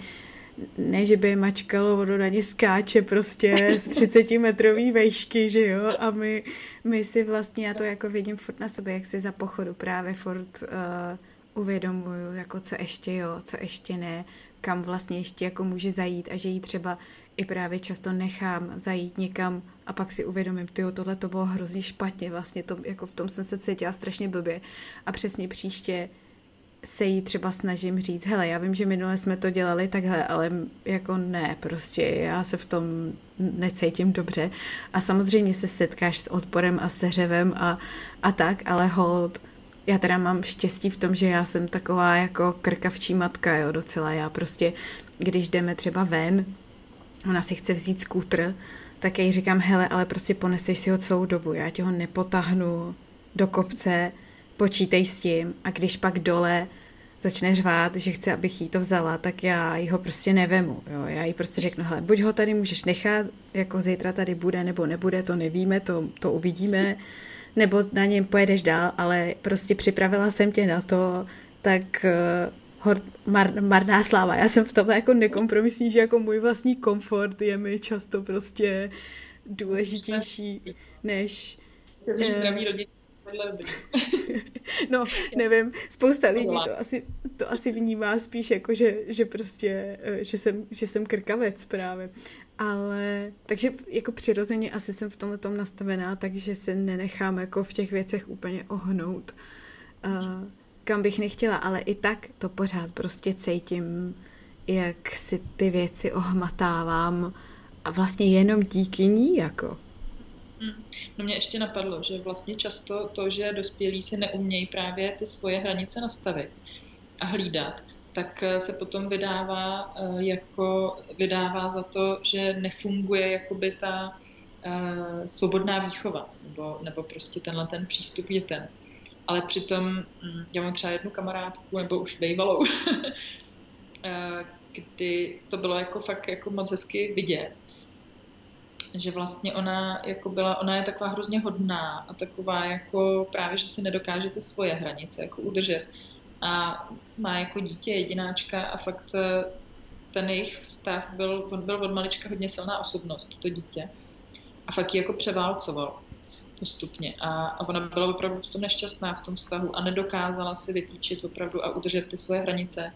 ne, že by je mačkalo, ono na ně skáče prostě z 30 metrový vejšky, že jo, a my, my si vlastně, já to jako vidím furt na sobě, jak si za pochodu právě furt uh, uvědomuju, jako co ještě jo, co ještě ne, kam vlastně ještě jako může zajít a že jí třeba i právě často nechám zajít někam a pak si uvědomím, tyjo, tohle to bylo hrozně špatně, vlastně to, jako v tom jsem se cítila strašně blbě a přesně příště se jí třeba snažím říct, hele, já vím, že minule jsme to dělali takhle, ale jako ne, prostě já se v tom necítím dobře a samozřejmě se setkáš s odporem a seřevem a, a tak, ale hold, já teda mám štěstí v tom, že já jsem taková jako krkavčí matka, jo, docela. Já prostě, když jdeme třeba ven, ona si chce vzít skútr, tak já jí říkám, hele, ale prostě poneseš si ho celou dobu, já ti ho nepotahnu do kopce, počítej s tím a když pak dole začne řvát, že chce, abych jí to vzala, tak já jí ho prostě nevemu. Jo? Já jí prostě řeknu, hele, buď ho tady můžeš nechat, jako zítra tady bude nebo nebude, to nevíme, to, to uvidíme, nebo na něm pojedeš dál, ale prostě připravila jsem tě na to, tak uh, hor, mar, marná sláva. Já jsem v tom jako nekompromisní, že jako můj vlastní komfort je mi často prostě důležitější než... Eh, no, nevím, spousta lidí to asi, to asi vnímá spíš jako, že, že prostě, eh, že jsem, že jsem krkavec právě. Ale, takže jako přirozeně asi jsem v tomhle tom nastavená, takže se nenechám jako v těch věcech úplně ohnout, uh, kam bych nechtěla, ale i tak to pořád prostě cítím, jak si ty věci ohmatávám a vlastně jenom díky ní jako. Hmm. No mě ještě napadlo, že vlastně často to, že dospělí si neumějí právě ty svoje hranice nastavit a hlídat, tak eh, se potom vydává eh, jako vydává za to, že nefunguje jakoby ta uh, svobodná výchova nebo, nebo prostě tenhle ten přístup dětem. Ale přitom hm, já mám třeba jednu kamarádku, nebo už bývalou, kdy to bylo jako fakt jako moc hezky vidět, že vlastně ona jako byla, ona je taková hrozně hodná a taková jako právě, že si nedokáže ty svoje hranice jako udržet a má jako dítě jedináčka a fakt eh, ten jejich vztah byl, byl od malička hodně silná osobnost, to dítě. A fakt ji jako převálcoval postupně. A, a ona byla opravdu v tom nešťastná v tom vztahu a nedokázala si vytýčit opravdu a udržet ty svoje hranice.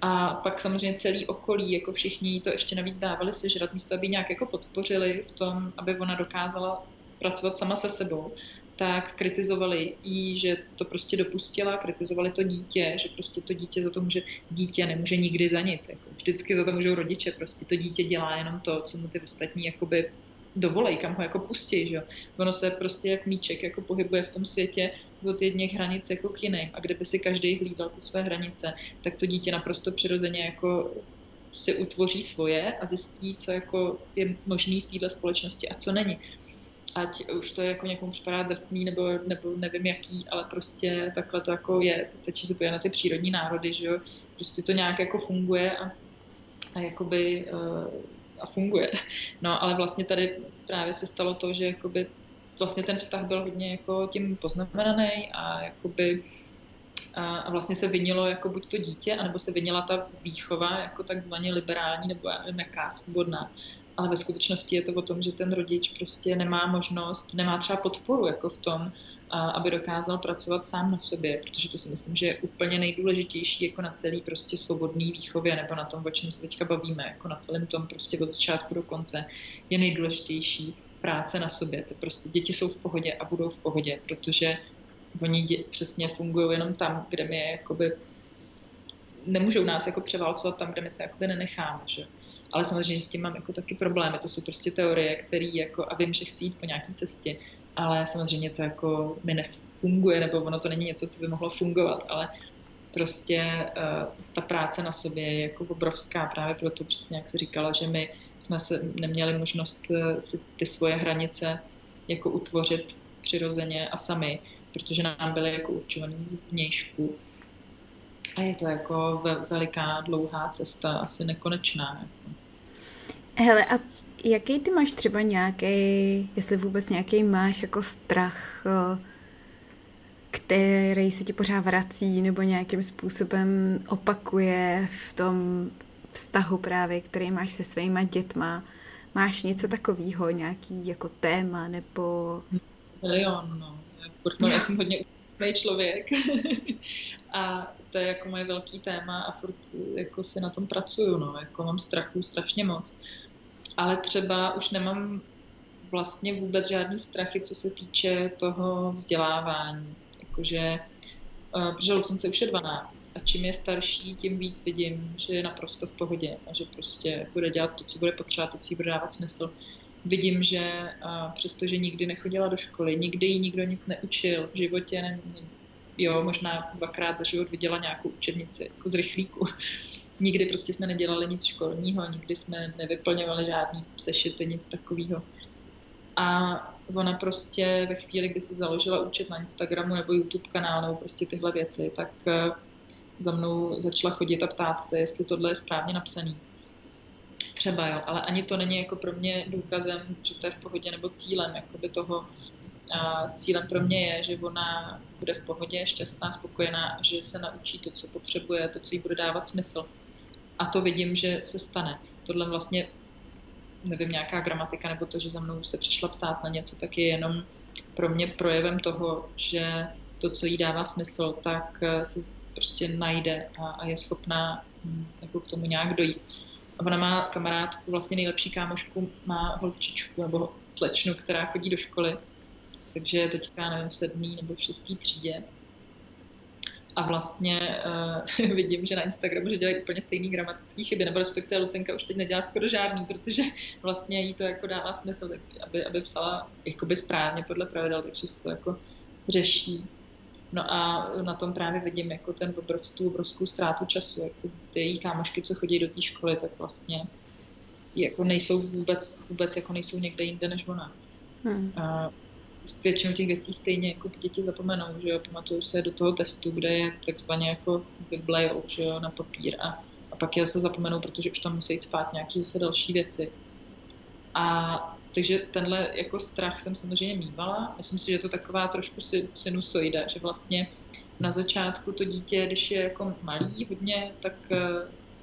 A pak samozřejmě celý okolí, jako všichni to ještě navíc dávali sežrat, místo aby nějak jako podpořili v tom, aby ona dokázala pracovat sama se sebou, tak kritizovali jí, že to prostě dopustila, kritizovali to dítě, že prostě to dítě za to může, dítě nemůže nikdy za nic, jako vždycky za to můžou rodiče, prostě to dítě dělá jenom to, co mu ty ostatní jakoby dovolej, kam ho jako pustí, že. Ono se prostě jak míček jako pohybuje v tom světě od jedných hranic jako k jiným. A kdyby si každý hlídal ty své hranice, tak to dítě naprosto přirozeně jako si utvoří svoje a zjistí, co jako je možný v této společnosti a co není. Ať už to je jako někomu připadá drsný nebo, nebo nevím jaký, ale prostě takhle to jako je. Stačí se na ty přírodní národy, že jo. Prostě to nějak jako funguje a, a jakoby uh, a funguje. No ale vlastně tady právě se stalo to, že jakoby vlastně ten vztah byl hodně jako tím poznamenaný a jakoby a vlastně se vinilo jako buď to dítě, anebo se vinila ta výchova jako takzvaně liberální nebo já nevím jaká, svobodná. Ale ve skutečnosti je to o tom, že ten rodič prostě nemá možnost, nemá třeba podporu jako v tom, aby dokázal pracovat sám na sobě, protože to si myslím, že je úplně nejdůležitější jako na celý prostě svobodný výchově nebo na tom, o čem se teďka bavíme, jako na celém tom prostě od začátku do konce je nejdůležitější práce na sobě. To prostě děti jsou v pohodě a budou v pohodě, protože oni dě, přesně fungují jenom tam, kde my je jakoby nemůžou nás jako převálcovat tam, kde my se jakoby nenecháme, že? Ale samozřejmě s tím mám jako taky problémy. To jsou prostě teorie, které jako, a vím, že chci jít po nějaké cestě, ale samozřejmě to jako mi nefunguje, nebo ono to není něco, co by mohlo fungovat, ale prostě uh, ta práce na sobě je jako obrovská právě proto přesně, jak se říkala, že my jsme se neměli možnost uh, si ty svoje hranice jako utvořit přirozeně a sami, protože nám byly jako určovaný z vnějšku. A je to jako veliká, dlouhá cesta, asi nekonečná. Jako. Hele, a jaký ty máš třeba nějaký, jestli vůbec nějaký máš jako strach, eh, který se ti pořád vrací nebo nějakým způsobem opakuje v tom vztahu právě, který máš se svýma dětma. Máš něco takového, nějaký jako téma nebo... Milion, no. no já jsem hodně člověk a to je jako moje velký téma a furt jako si na tom pracuju, no. Jako mám strachu strašně moc ale třeba už nemám vlastně vůbec žádný strachy, co se týče toho vzdělávání. Jakože, uh, protože Lucence už je 12 a čím je starší, tím víc vidím, že je naprosto v pohodě a že prostě bude dělat to, co bude potřeba, to, co jí bude dávat smysl. Vidím, že uh, přestože nikdy nechodila do školy, nikdy jí nikdo nic neučil v životě, ne, jo, možná dvakrát za život viděla nějakou učebnici jako z rychlíku, nikdy prostě jsme nedělali nic školního, nikdy jsme nevyplňovali žádný sešity, nic takového. A ona prostě ve chvíli, kdy si založila účet na Instagramu nebo YouTube kanál nebo prostě tyhle věci, tak eh, za mnou začala chodit a ptát se, jestli tohle je správně napsaný. Třeba jo, ale ani to není jako pro mě důkazem, že to je v pohodě nebo cílem jakoby toho. A cílem pro mě je, že ona bude v pohodě, šťastná, spokojená, že se naučí to, co potřebuje, to, co jí bude dávat smysl a to vidím, že se stane. Tohle vlastně, nevím, nějaká gramatika nebo to, že za mnou se přišla ptát na něco, tak je jenom pro mě projevem toho, že to, co jí dává smysl, tak eh, se prostě najde a, a je schopná hm, jako k tomu nějak dojít. A ona má kamarádku, vlastně nejlepší kámošku, má holčičku nebo slečnu, která chodí do školy, takže teďka, nevím, v sedmý nebo v šestý třídě a vlastně uh, vidím, že na Instagramu, že dělají úplně stejný gramatický chyby, nebo respektive Lucenka už teď nedělá skoro žádný, protože vlastně jí to jako dává smysl, tak, aby, aby psala jakoby správně podle pravidel, takže se to jako řeší. No a na tom právě vidím jako ten obrovskou, obrovskou ztrátu času, jako ty její kámošky, co chodí do té školy, tak vlastně jako nejsou vůbec, vůbec jako nejsou někde jinde než ona. Hmm. Uh, většinou těch věcí stejně jako děti zapomenou, že jo, pamatuju se do toho testu, kde je takzvaně jako vyblejou, že jo, na papír a, a pak je se zapomenou, protože už tam musí jít spát nějaký zase další věci. A takže tenhle jako strach jsem samozřejmě mývala. Myslím si, že to taková trošku sinusoida, že vlastně na začátku to dítě, když je jako malý hodně, tak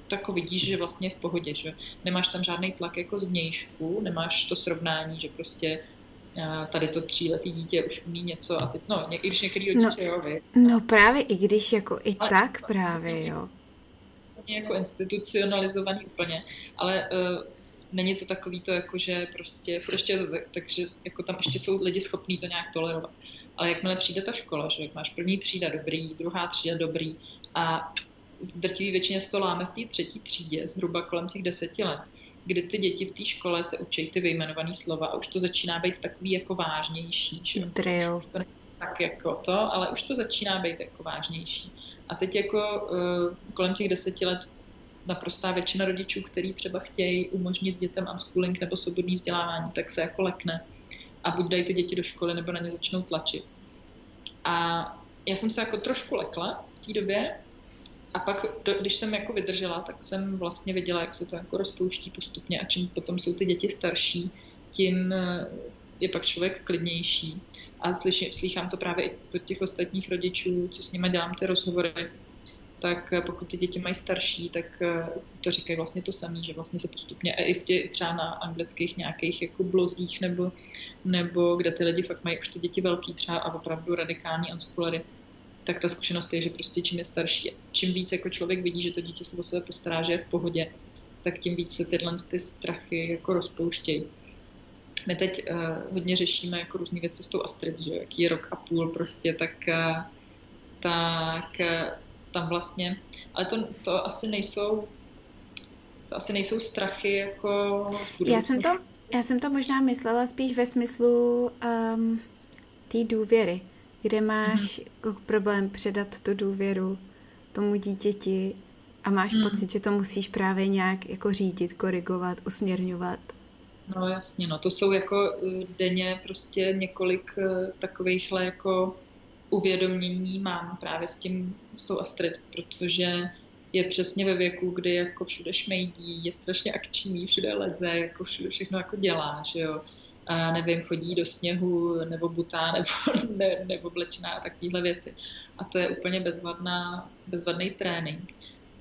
tak vidíš, že vlastně je v pohodě, že nemáš tam žádný tlak jako zvnějšku, nemáš to srovnání, že prostě tady to tříletý dítě už umí něco a teď, no, i když některý rodiče, no, jo, vy. No právě, i když jako i ale, tak právě, jo. jako institucionalizovaný úplně, ale uh, není to takový to, jako že prostě, prostě to tak, takže jako tam ještě jsou lidi schopní to nějak tolerovat. Ale jakmile přijde ta škola, že jak máš první třída dobrý, druhá třída dobrý a v drtivé většině se to láme v té třetí třídě, zhruba kolem těch deseti let, kdy ty děti v té škole se učí ty vyjmenované slova a už to začíná být takový jako vážnější. Že? Drill. To tak jako to, ale už to začíná být jako vážnější. A teď jako uh, kolem těch deseti let naprostá většina rodičů, který třeba chtějí umožnit dětem unschooling nebo svobodný vzdělávání, tak se jako lekne a buď dají ty děti do školy, nebo na ně začnou tlačit. A já jsem se jako trošku lekla v té době a pak, když jsem jako vydržela, tak jsem vlastně viděla, jak se to jako rozpouští postupně a čím potom jsou ty děti starší, tím eh, je pak člověk klidnější. A slyším, slychám to právě i od těch ostatních rodičů, co s nimi dělám ty rozhovory, tak eh, pokud ty děti mají starší, tak eh, to říkají vlastně to samé, že vlastně se postupně i v těch třeba na anglických nějakých jako blozích nebo, nebo kde ty lidi fakt mají už ty děti velký třeba a opravdu radikální unschoolery, tak ta zkušenost je, že prostě čím je starší, čím víc jako člověk vidí, že to dítě se o sebe postará, že je v pohodě, tak tím víc se tyhle ty strachy jako rozpouštějí. My teď uh, hodně řešíme jako různé věci s tou Astrid, že jaký je rok a půl prostě, tak, uh, tak uh, tam vlastně, ale to, to asi nejsou to asi nejsou strachy jako já jsem to, já jsem to možná myslela spíš ve smyslu um, té důvěry, kde máš mm-hmm. problém předat tu důvěru tomu dítěti a máš mm. pocit, že to musíš právě nějak jako řídit, korigovat, usměrňovat. No jasně, no to jsou jako eh, denně prostě několik eh, takovýchhle jako uvědomění mám právě s tím, s tou Astrid, protože je přesně ve věku, kdy jako všude šmejdí, je strašně akční, všude leze, jako všude všechno jako dělá, že jo. A nevím, chodí do sněhu, nebo butá, nebo, ne, nebo blečná a takovéhle věci. A to je úplně bezvadná, bezvadný trénink.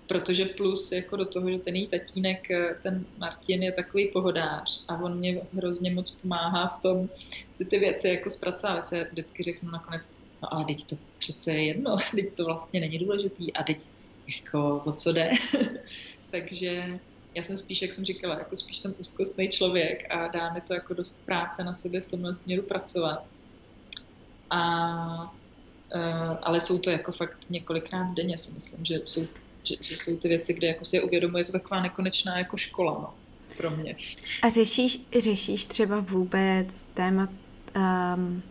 Protože plus jako do toho, že ten její tatínek, ten Martin je takový pohodář a on mě hrozně moc pomáhá v tom si ty věci jako zpracovat. Se vždycky řeknu nakonec, no ale teď to přece je jedno, teď to vlastně není důležitý a teď jako o co jde. Takže já jsem spíš, jak jsem říkala, jako spíš jsem úzkostný člověk a dá mi to jako dost práce na sobě v tomhle směru pracovat. A, uh, ale jsou to jako fakt několikrát denně si myslím, že jsou, že, že jsou ty věci, kde jako si je uvědomuje, to taková nekonečná jako škola, no, pro mě. A řešíš, řešíš třeba vůbec téma um,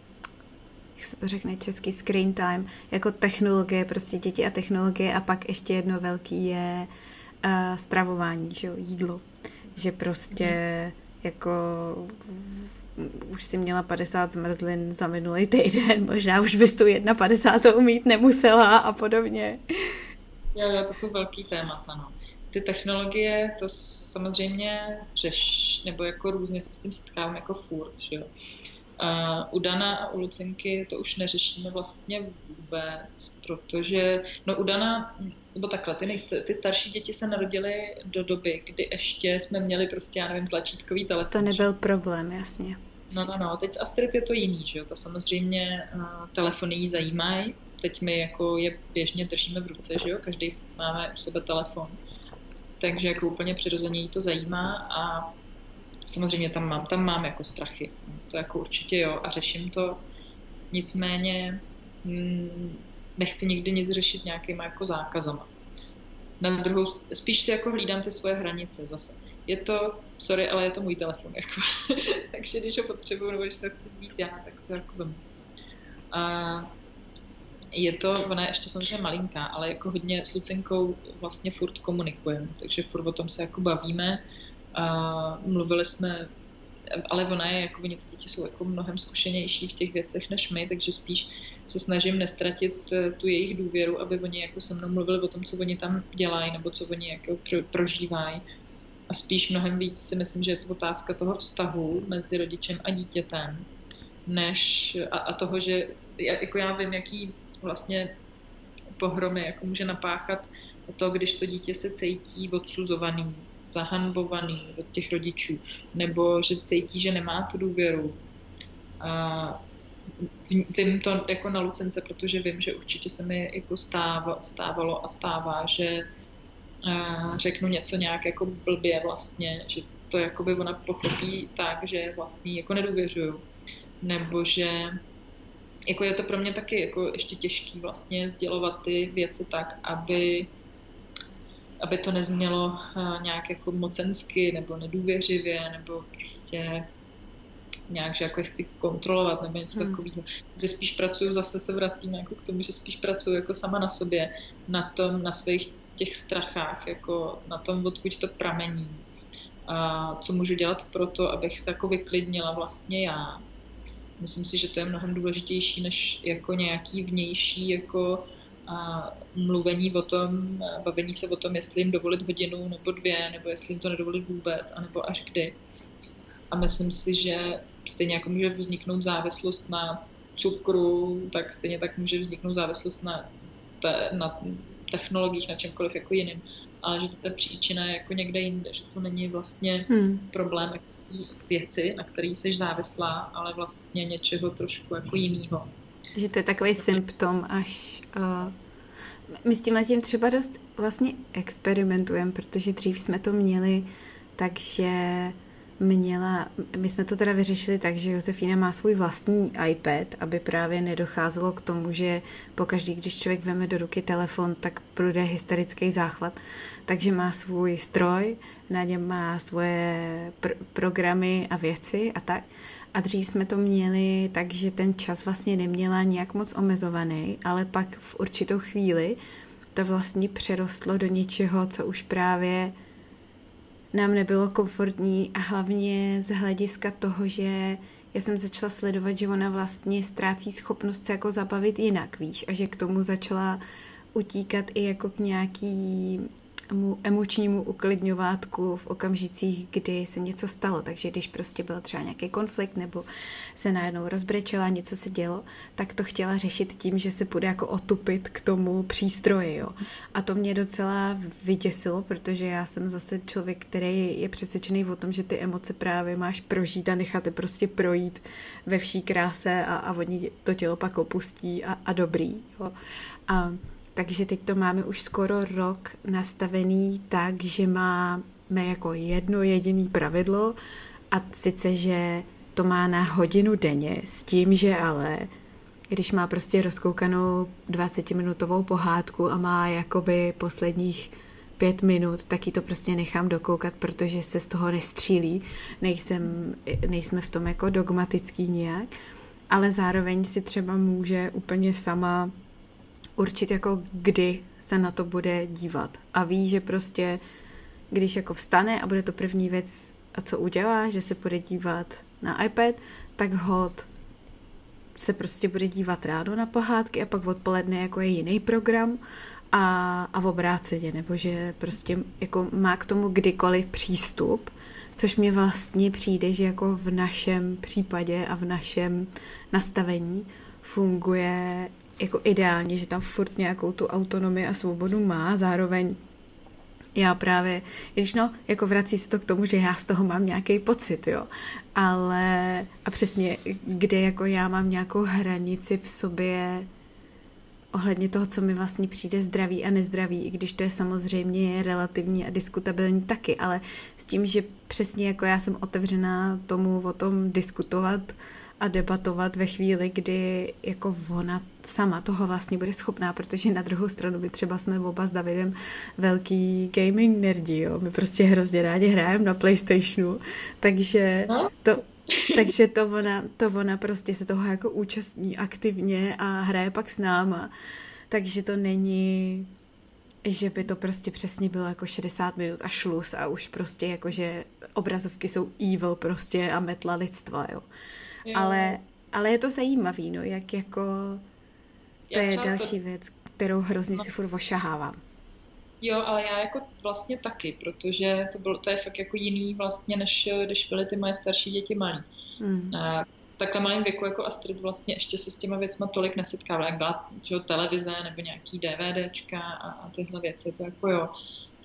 jak se to řekne český, screen time, jako technologie, prostě děti a technologie a pak ještě jedno velký je stravování, že jo, jídlo. Že prostě mm. jako už si měla 50 zmrzlin za minulý týden, možná už bys tu 51 mít nemusela a podobně. Jo, jo, to jsou velký témata, no. Ty technologie, to samozřejmě řeš, nebo jako různě se s tím setkávám jako furt, že jo. Uh, u Dana a u Lucinky to už neřešíme vlastně vůbec, protože, no u Dana, nebo takhle, ty, nejste, ty starší děti se narodily do doby, kdy ještě jsme měli prostě, já nevím, tlačítkový telefon. To nebyl problém, jasně. No, no, no, teď s Astrid je to jiný, že jo, ta samozřejmě uh, telefony jí zajímají, teď my jako je běžně držíme v ruce, že jo, každý máme u sebe telefon, takže jako úplně přirozeně jí to zajímá a samozřejmě tam mám, tam mám jako strachy. To jako určitě jo a řeším to. Nicméně hm, nechci nikdy nic řešit nějakýma jako zákazama. Na druhou, spíš si jako hlídám ty svoje hranice zase. Je to, sorry, ale je to můj telefon. Jako. Takže když ho potřebuju nebo když se chci vzít já, tak se jako vemu. A je to, ona je ještě samozřejmě malinká, ale jako hodně s Lucinkou vlastně furt komunikujeme, takže furt o tom se jako bavíme a mluvili jsme, ale ona je, jako ty děti jsou jako mnohem zkušenější v těch věcech než my, takže spíš se snažím nestratit eh, tu jejich důvěru, aby oni jako se mnou mluvili o tom, co oni tam dělají nebo co oni jako prožívají. A spíš mnohem víc si myslím, že je to otázka toho vztahu mezi rodičem a dítětem, než a, a toho, že jako já vím, jaký vlastně pohromy jako může napáchat to, když to dítě se cítí odsuzovaný zahanbovaný od těch rodičů, nebo že cítí, že nemá tu důvěru. A vím to jako na Lucence, protože vím, že určitě se mi jako stávalo, stávalo a stává, že řeknu něco nějak jako blbě vlastně, že to jakoby ona pochopí tak, že vlastně jako nedůvěřuju. Nebo že jako je to pro mě taky jako ještě těžký vlastně sdělovat ty věci tak, aby aby to neznělo eh, nějak jako mocensky nebo nedůvěřivě nebo prostě nějak, že jako chci kontrolovat nebo něco hmm. takového. Kde spíš pracuju, zase se vracím jako k tomu, že spíš pracuju jako sama na sobě, na tom, na svých těch strachách, jako na tom, odkud to pramení. A co můžu dělat pro to, abych se jako vyklidnila vlastně já. Myslím si, že to je mnohem důležitější, než jako nějaký vnější jako a mluvení o tom, bavení se o tom, jestli jim dovolit hodinu nebo dvě, nebo jestli jim to nedovolit vůbec, anebo až kdy. A myslím si, že stejně jako může vzniknout závislost na cukru, tak stejně tak může vzniknout závislost na, te, na technologiích, na čemkoliv jako jiným. Ale že ta příčina je jako někde jinde, že to není vlastně hmm. problém věci, na který jsi závislá, ale vlastně něčeho trošku jako jiného. Že to je takový symptom až... Uh, my s tím tím třeba dost vlastně experimentujeme, protože dřív jsme to měli takže měla, my jsme to teda vyřešili tak, že Josefína má svůj vlastní iPad, aby právě nedocházelo k tomu, že pokaždý, když člověk veme do ruky telefon, tak průjde hysterický záchvat. Takže má svůj stroj, na něm má svoje pr- programy a věci a tak. A dřív jsme to měli tak, že ten čas vlastně neměla nějak moc omezovaný, ale pak v určitou chvíli to vlastně přerostlo do něčeho, co už právě nám nebylo komfortní a hlavně z hlediska toho, že já jsem začala sledovat, že ona vlastně ztrácí schopnost se jako zabavit jinak, víš, a že k tomu začala utíkat i jako k nějaký emočnímu uklidňovátku v okamžicích, kdy se něco stalo. Takže když prostě byl třeba nějaký konflikt nebo se najednou rozbrečela, něco se dělo, tak to chtěla řešit tím, že se bude jako otupit k tomu přístroji. Jo. A to mě docela vyděsilo, protože já jsem zase člověk, který je přesvědčený o tom, že ty emoce právě máš prožít a nechat je prostě projít ve vší kráse a, a oni to tělo pak opustí a, a dobrý. Jo. A takže teď to máme už skoro rok nastavený tak, že máme jako jedno jediné pravidlo a sice, že to má na hodinu denně s tím, že ale když má prostě rozkoukanou 20-minutovou pohádku a má jakoby posledních pět minut, tak ji to prostě nechám dokoukat, protože se z toho nestřílí. Nejsem, nejsme v tom jako dogmatický nějak, ale zároveň si třeba může úplně sama určit jako kdy se na to bude dívat. A ví, že prostě když jako vstane a bude to první věc, a co udělá, že se bude dívat na iPad, tak hod se prostě bude dívat ráno na pohádky a pak odpoledne jako je jiný program a, a v obráceně, nebo že prostě jako má k tomu kdykoliv přístup, což mě vlastně přijde, že jako v našem případě a v našem nastavení funguje jako ideální, že tam furt nějakou tu autonomii a svobodu má, zároveň já právě, když no, jako vrací se to k tomu, že já z toho mám nějaký pocit, jo, ale a přesně, kde jako já mám nějakou hranici v sobě ohledně toho, co mi vlastně přijde zdraví a nezdraví, i když to je samozřejmě relativní a diskutabilní taky, ale s tím, že přesně jako já jsem otevřená tomu o tom diskutovat, a debatovat ve chvíli, kdy jako ona sama toho vlastně bude schopná, protože na druhou stranu my třeba jsme oba s Davidem velký gaming nerdi, jo. My prostě hrozně rádi hrajeme na Playstationu, takže no. to, takže to ona, to ona prostě se toho jako účastní aktivně a hraje pak s náma. Takže to není, že by to prostě přesně bylo jako 60 minut a šlus a už prostě jako, že obrazovky jsou evil prostě a metla lidstva, jo. Ale, ale je to zajímavý, no, jak jako to já je další to... věc, kterou hrozně no. si furt ošahávám. Jo, ale já jako vlastně taky, protože to, bylo, to je fakt jako jiný vlastně, než když byly ty moje starší děti malí. A takhle malém věku jako Astrid vlastně ještě se s těma věcma tolik nesetkávala, jak byla čo, televize nebo nějaký DVDčka a, a tyhle věci, to jako jo.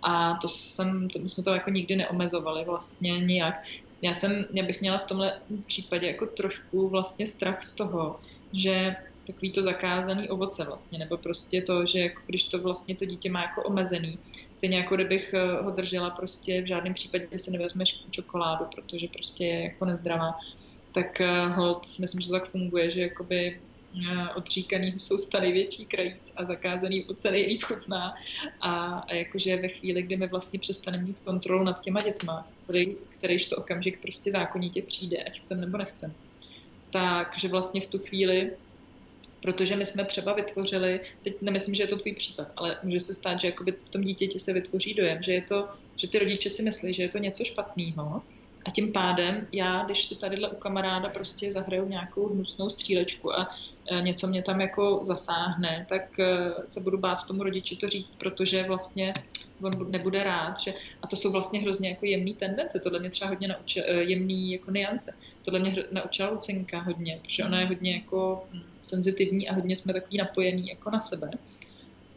A to jsem, to, my jsme to jako nikdy neomezovali vlastně nijak já jsem, já bych měla v tomhle případě jako trošku vlastně strach z toho, že takový to zakázaný ovoce vlastně, nebo prostě to, že jako když to vlastně to dítě má jako omezený, Stejně jako kdybych eh, ho držela, prostě v žádném případě si nevezmeš čokoládu, protože prostě je jako nezdravá. Tak ho, myslím, že to tak funguje, že jakoby odříkaný jsou sta největší krajíc a zakázaný oce nejlíp chutná. A, a jakože ve chvíli, kdy my vlastně přestaneme mít kontrolu nad těma dětma, který, kterýž to okamžik prostě zákonitě přijde, ať chcem nebo nechcem, takže vlastně v tu chvíli protože my jsme třeba vytvořili, teď nemyslím, že je to tvůj případ, ale může se stát, že v tom dítěti se vytvoří dojem, že je to, že ty rodiče si myslí, že je to něco špatného a tím pádem já, když si tadyhle u kamaráda prostě zahraju nějakou hnusnou střílečku a e, něco mě tam jako zasáhne, tak e, se budu bát tomu rodiči to říct, protože vlastně on nebude rád. Že, a to jsou vlastně hrozně jako jemný tendence. Tohle mě třeba hodně naučila, e, jemný jako niance. Tohle mě naučila Lucinka hodně, protože ona je hodně jako hm, senzitivní a hodně jsme takový napojení jako na sebe.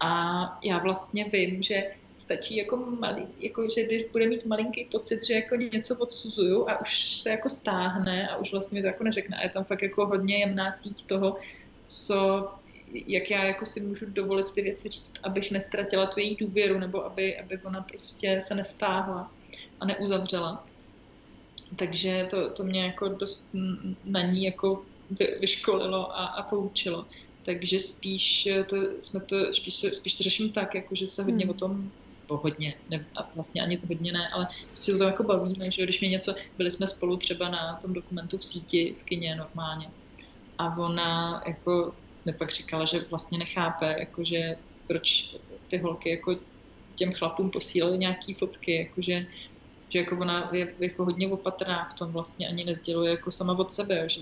A já vlastně vím, že stačí jako malý, jako že když bude mít malinký pocit, že jako něco odsuzuju a už se jako stáhne a už vlastně mi to jako neřekne. A je tam fakt jako hodně jemná síť toho, co, jak já jako si můžu dovolit ty věci říct, abych nestratila tu její důvěru, nebo aby, aby ona prostě se nestáhla a neuzavřela. Takže to, to mě jako dost na ní jako vyškolilo a, a poučilo. Takže spíš to, jsme to, spíš, spíš to řeším tak, jako že se hodně hmm. o tom nebo hodně, ne, a vlastně ani hodně ne, ale si to jako bavíme, že když mě něco, byli jsme spolu třeba na tom dokumentu v síti, v kině normálně. A ona jako mi pak říkala, že vlastně nechápe, jakože proč ty holky jako těm chlapům posílaly nějaký fotky, jakože že jako ona je jako hodně opatrná v tom vlastně ani nezděluje jako sama od sebe, že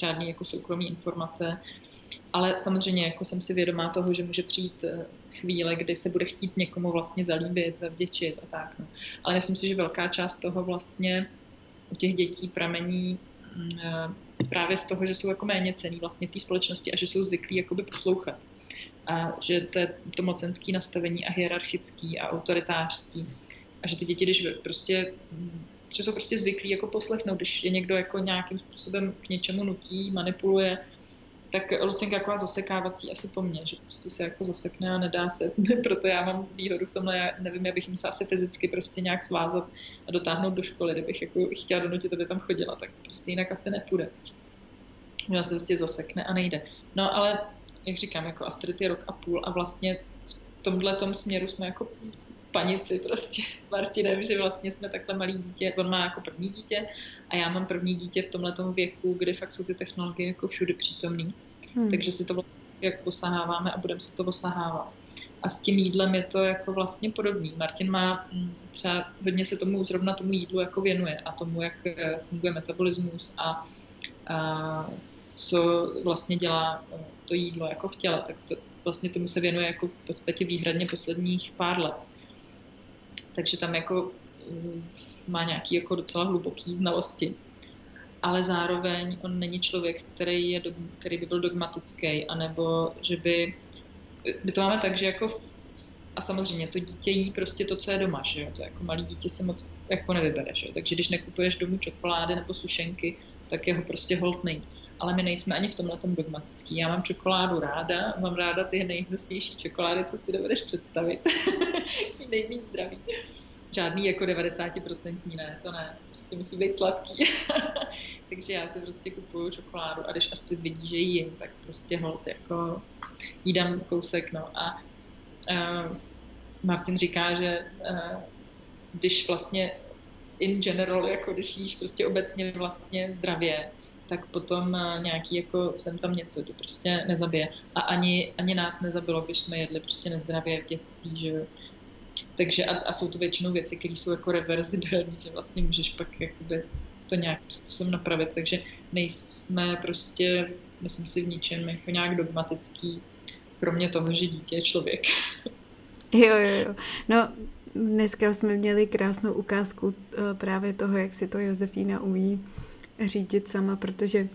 žádný jako soukromý informace ale samozřejmě jako jsem si vědomá toho, že může přijít eh, chvíle, kdy se bude chtít někomu vlastně zalíbit, zavděčit a tak. No. Ale myslím si, že velká část toho vlastně u těch dětí pramení mm, eh, právě z toho, že jsou jako méně cený vlastně v té společnosti a že jsou zvyklí jakoby poslouchat. A že to, to mocenský nastavení a hierarchický a autoritářský a že ty děti, když prostě mm, že jsou prostě zvyklí jako poslechnout, když je někdo jako nějakým způsobem k něčemu nutí, manipuluje, tak Lucinka jako zasekávací asi po mně, že prostě se jako zasekne a nedá se. Proto já mám výhodu v tomhle, já nevím, já bych musela asi fyzicky prostě nějak svázat a dotáhnout do školy, kdybych jako chtěla donutit, aby tam chodila, tak to prostě jinak asi nepůjde. Ona se prostě zasekne a nejde. No ale, jak říkám, jako Astrid je rok a půl a vlastně v tomhle tom směru jsme jako panici prostě s Martinem, že vlastně jsme takhle malý dítě, on má jako první dítě a já mám první dítě v tomhle věku, kdy fakt jsou ty technologie jako všude přítomný. Hmm. Takže si to vlastně jak posaháváme a budeme si to osahávat. A s tím jídlem je to jako vlastně podobný. Martin má mm, třeba hodně se tomu zrovna tomu jídlu jako věnuje a tomu, jak eh, funguje metabolismus a, a co vlastně dělá eh, to jídlo jako v těle, tak to, vlastně tomu se věnuje jako v podstatě výhradně posledních pár let takže tam jako mm, má nějaký jako docela hluboký znalosti. Ale zároveň on není člověk, který, je, který by byl dogmatický, anebo že by... My to máme tak, že jako a samozřejmě to dítě jí prostě to, co je doma, že jo? To jako malý dítě se moc jako nevybere, že jo? Takže když nekupuješ domů čokolády nebo sušenky, tak je ho prostě hold nejde ale my nejsme ani v tomhle tom dogmatický. Já mám čokoládu ráda, mám ráda ty nejhnusnější čokolády, co si dovedeš představit. Tím nejméně zdravý. Žádný jako 90% ne, to ne, to prostě musí být sladký. Takže já si prostě kupuju čokoládu a když Astrid vidí, že jí jim, tak prostě hold jako jí dám kousek, no a uh, Martin říká, že uh, když vlastně in general, jako když jíš prostě obecně vlastně zdravě, tak potom eh, nějaký jako sem tam něco to prostě nezabije. A ani, ani nás nezabilo, když jsme jedli prostě nezdravě v dětství, že. Takže a, a jsou to většinou věci, které jsou jako reverzibilní, že vlastně můžeš pak jakoby to nějakým způsobem napravit, takže nejsme prostě, myslím si, v ničem jako nějak dogmatický, kromě toho, že dítě je člověk. Jo, jo, jo. No, dneska jsme měli krásnou ukázku eh, právě toho, jak si to Josefína umí řídit sama, protože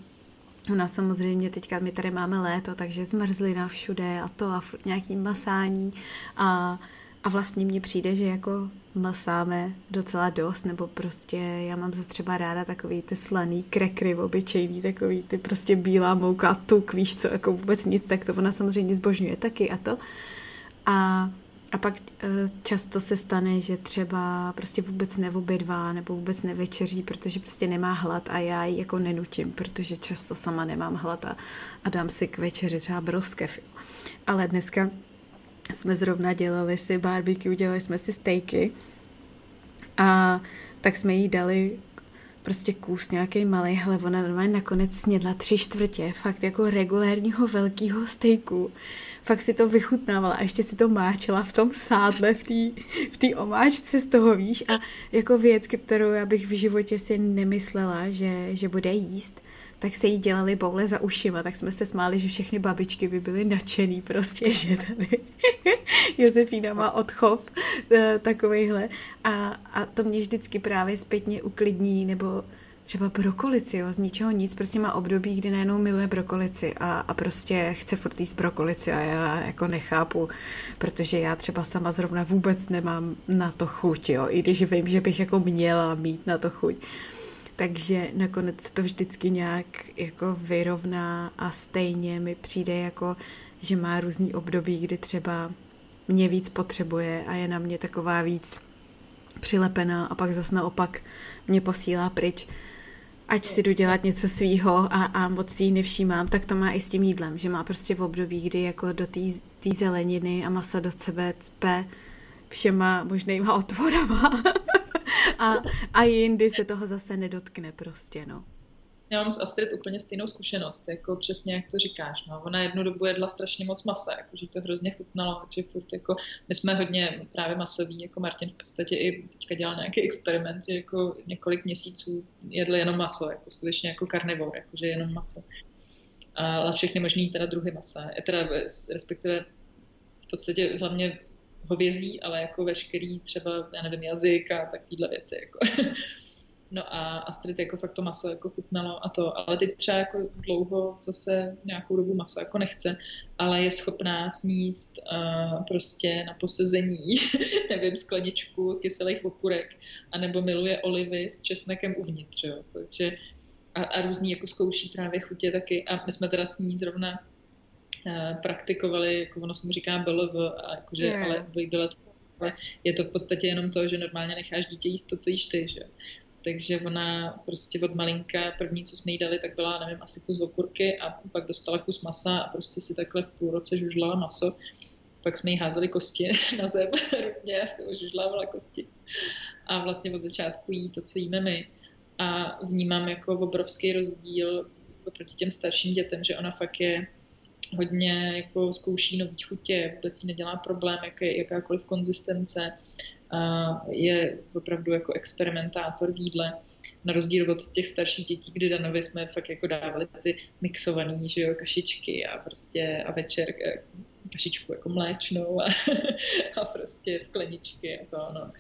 Ona samozřejmě, teďka my tady máme léto, takže zmrzlina všude a to a nějaký masání a, a vlastně mně přijde, že jako masáme docela dost, nebo prostě já mám za třeba ráda takový ty slaný krekry obyčejný, takový ty prostě bílá mouka, tuk, víš co, jako vůbec nic, tak to ona samozřejmě zbožňuje taky a to. A A pak eh, často se stane, že třeba prostě vůbec neobědvá nebo vůbec nevečeří, protože prostě nemá hlad a já ji jako nenutím, protože často sama nemám hlad a, a dám si k večeři třeba broskev. Ale dneska jsme zrovna dělali si barbecue, dělali jsme si stejky a tak jsme jí dali prostě kus nějaký malý, hele, ona normálně nakonec snědla tři čtvrtě, fakt jako regulérního velkého stejku. Fakt si to vychutnávala a ještě si to máčela v tom sádle, v té v tý omáčce z toho, víš, a jako věc, kterou já bych v životě si nemyslela, že, že bude jíst, tak se jí dělali boule za ušima, tak jsme se smáli, že všechny babičky by byly nadšený prostě, že tady Josefína má odchov eh, takovejhle. A, a to mě vždycky právě zpětně uklidní, nebo třeba brokolici, jo, z ničeho nic, prostě má období, kdy najednou miluje brokolici a, a prostě chce furt jíst brokolici a já jako nechápu, protože já třeba sama zrovna vůbec nemám na to chuť, jo, i když vím, že bych jako měla mít na to chuť. Takže nakonec se to vždycky nějak jako vyrovná a stejně mi přijde jako, že má různý období, kdy třeba mě víc potřebuje a je na mě taková víc přilepená a pak zase naopak mě posílá pryč ať si jdu dělat něco svýho a, a moc si ji nevšímám, tak to má i s tím jídlem, že má prostě v období, kdy jako do té zeleniny a masa do sebe cpe všema možnýma otvorama a, a jindy se toho zase nedotkne prostě, no. Já mám s Astrid úplně stejnou zkušenost, jako přesně jak to říkáš. No. Ona jednu dobu jedla strašně moc masa, jako, že to hrozně chutnalo, takže furt jako, my jsme hodně právě masoví, jako Martin v podstatě i teďka dělal nějaký experiment, že jako několik měsíců jedl jenom maso, jako skutečně jako karnivor, jako, že jenom maso. Ale všechny možný teda druhy masa, teda respektive v podstatě hlavně hovězí, ale jako veškerý třeba, já nevím, jazyk a takovýhle věci. Jako. No a Astrid jako fakt to maso jako chutnalo a to, ale teď třeba jako dlouho zase nějakou dobu maso jako nechce, ale je schopná sníst uh, prostě na posezení, nevím, skleničku kyselých okurek, anebo miluje olivy s česnekem uvnitř, jo. Takže a, a různý jako zkouší právě chutě taky a my jsme teda s ní zrovna uh, praktikovali, jako ono se mu říká BLV, a jakože, yeah. ale byla ale je to v podstatě jenom to, že normálně necháš dítě jíst to, co jíš ty, že takže ona prostě od malinka, první, co jsme jí dali, tak byla, nevím, asi kus okurky a pak dostala kus masa a prostě si takhle v půl roce žužlala maso. Pak jsme jí házeli kosti na zem různě a žužlávala kosti. A vlastně od začátku jí to, co jíme my. A vnímám jako obrovský rozdíl oproti těm starším dětem, že ona fakt je hodně jako zkouší nový chutě, vůbec jí nedělá problém, jak je, jakákoliv konzistence je opravdu jako experimentátor v jídle, na rozdíl od těch starších dětí, kdy Danovi jsme fakt jako dávali ty mixované, že jo, kašičky a prostě a večer eh, kašičku jako mléčnou a, a prostě skleničky a to, no.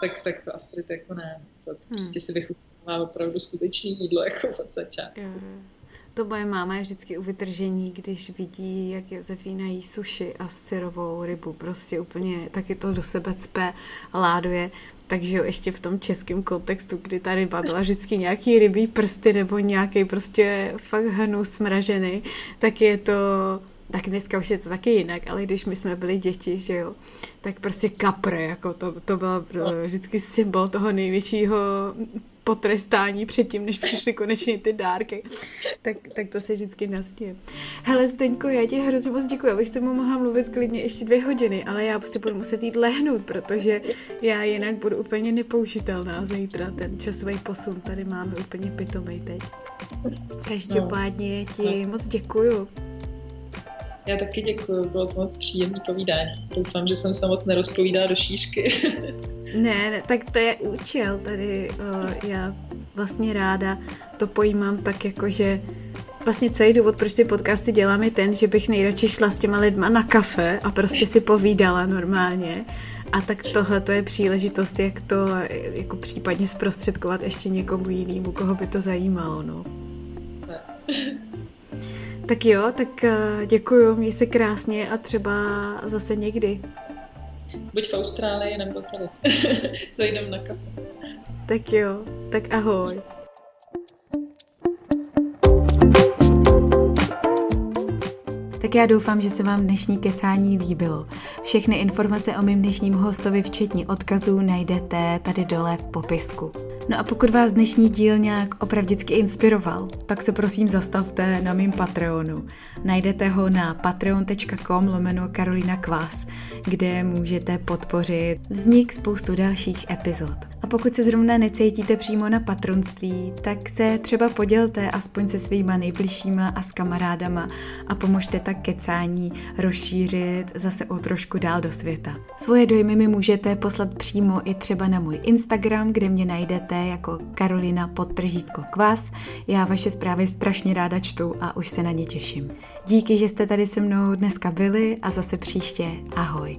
Tak, tak to Astrid jako ne, to, to hmm. prostě si vychutnává opravdu skutečné jídlo jako od začátku. Mm. To moje máma je vždycky u vytržení, když vidí, jak Josefína jí suši a syrovou rybu. Prostě úplně taky to do sebe cpe láduje. Takže ještě v tom českém kontextu, kdy ta ryba byla vždycky nějaký rybí prsty nebo nějaký prostě fakt hnus smražený, tak je to tak dneska už je to taky jinak, ale když my jsme byli děti, že jo, tak prostě kapr, jako to, to byl vždycky symbol toho největšího potrestání předtím, než přišly konečně ty dárky. Tak, tak to se vždycky nasměje. Hele, Zdeňko, já ti hrozně moc děkuji, abych s tebou mohla mluvit klidně ještě dvě hodiny, ale já si budu muset jít lehnout, protože já jinak budu úplně nepoužitelná zítra. Ten časový posun tady máme úplně pitomej teď. Každopádně ti moc děkuju. Já taky děkuji, bylo to moc příjemný povídání. Doufám, že jsem se moc nerozpovídala do šířky. ne, ne, tak to je účel tady. Uh, já vlastně ráda to pojímám tak jako, že vlastně celý důvod, proč ty podcasty dělám, je ten, že bych nejradši šla s těma lidma na kafe a prostě si povídala normálně. A tak tohle to je příležitost, jak to jako případně zprostředkovat ještě někomu jinému, koho by to zajímalo. No. Tak jo, tak eh, děkuju, měj se krásně a třeba zase někdy. Buď v Austrálii nebo tady. Zajdem na kafe. Tak jo, tak ahoj. Tak já doufám, že se vám dnešní kecání líbilo. Všechny informace o mém dnešním hostovi, včetně odkazů, najdete tady dole v popisku. No a pokud vás dnešní díl nějak opravdicky inspiroval, tak se prosím zastavte na mým Patreonu. Najdete ho na patreon.com lomeno Karolina Kvás, kde můžete podpořit vznik spoustu dalších epizod. A pokud se zrovna necítíte přímo na patronství, tak se třeba podělte aspoň se svýma nejbližšíma a s kamarádama a pomožte tak kecání rozšířit zase o trošku dál do světa. Svoje dojmy mi můžete poslat přímo i třeba na můj Instagram, kde mě najdete jako Karolina podtržítko kvás. Já vaše zprávy strašně ráda čtu a už se na ně těším. Díky, že jste tady se mnou dneska byli a zase příště. Ahoj.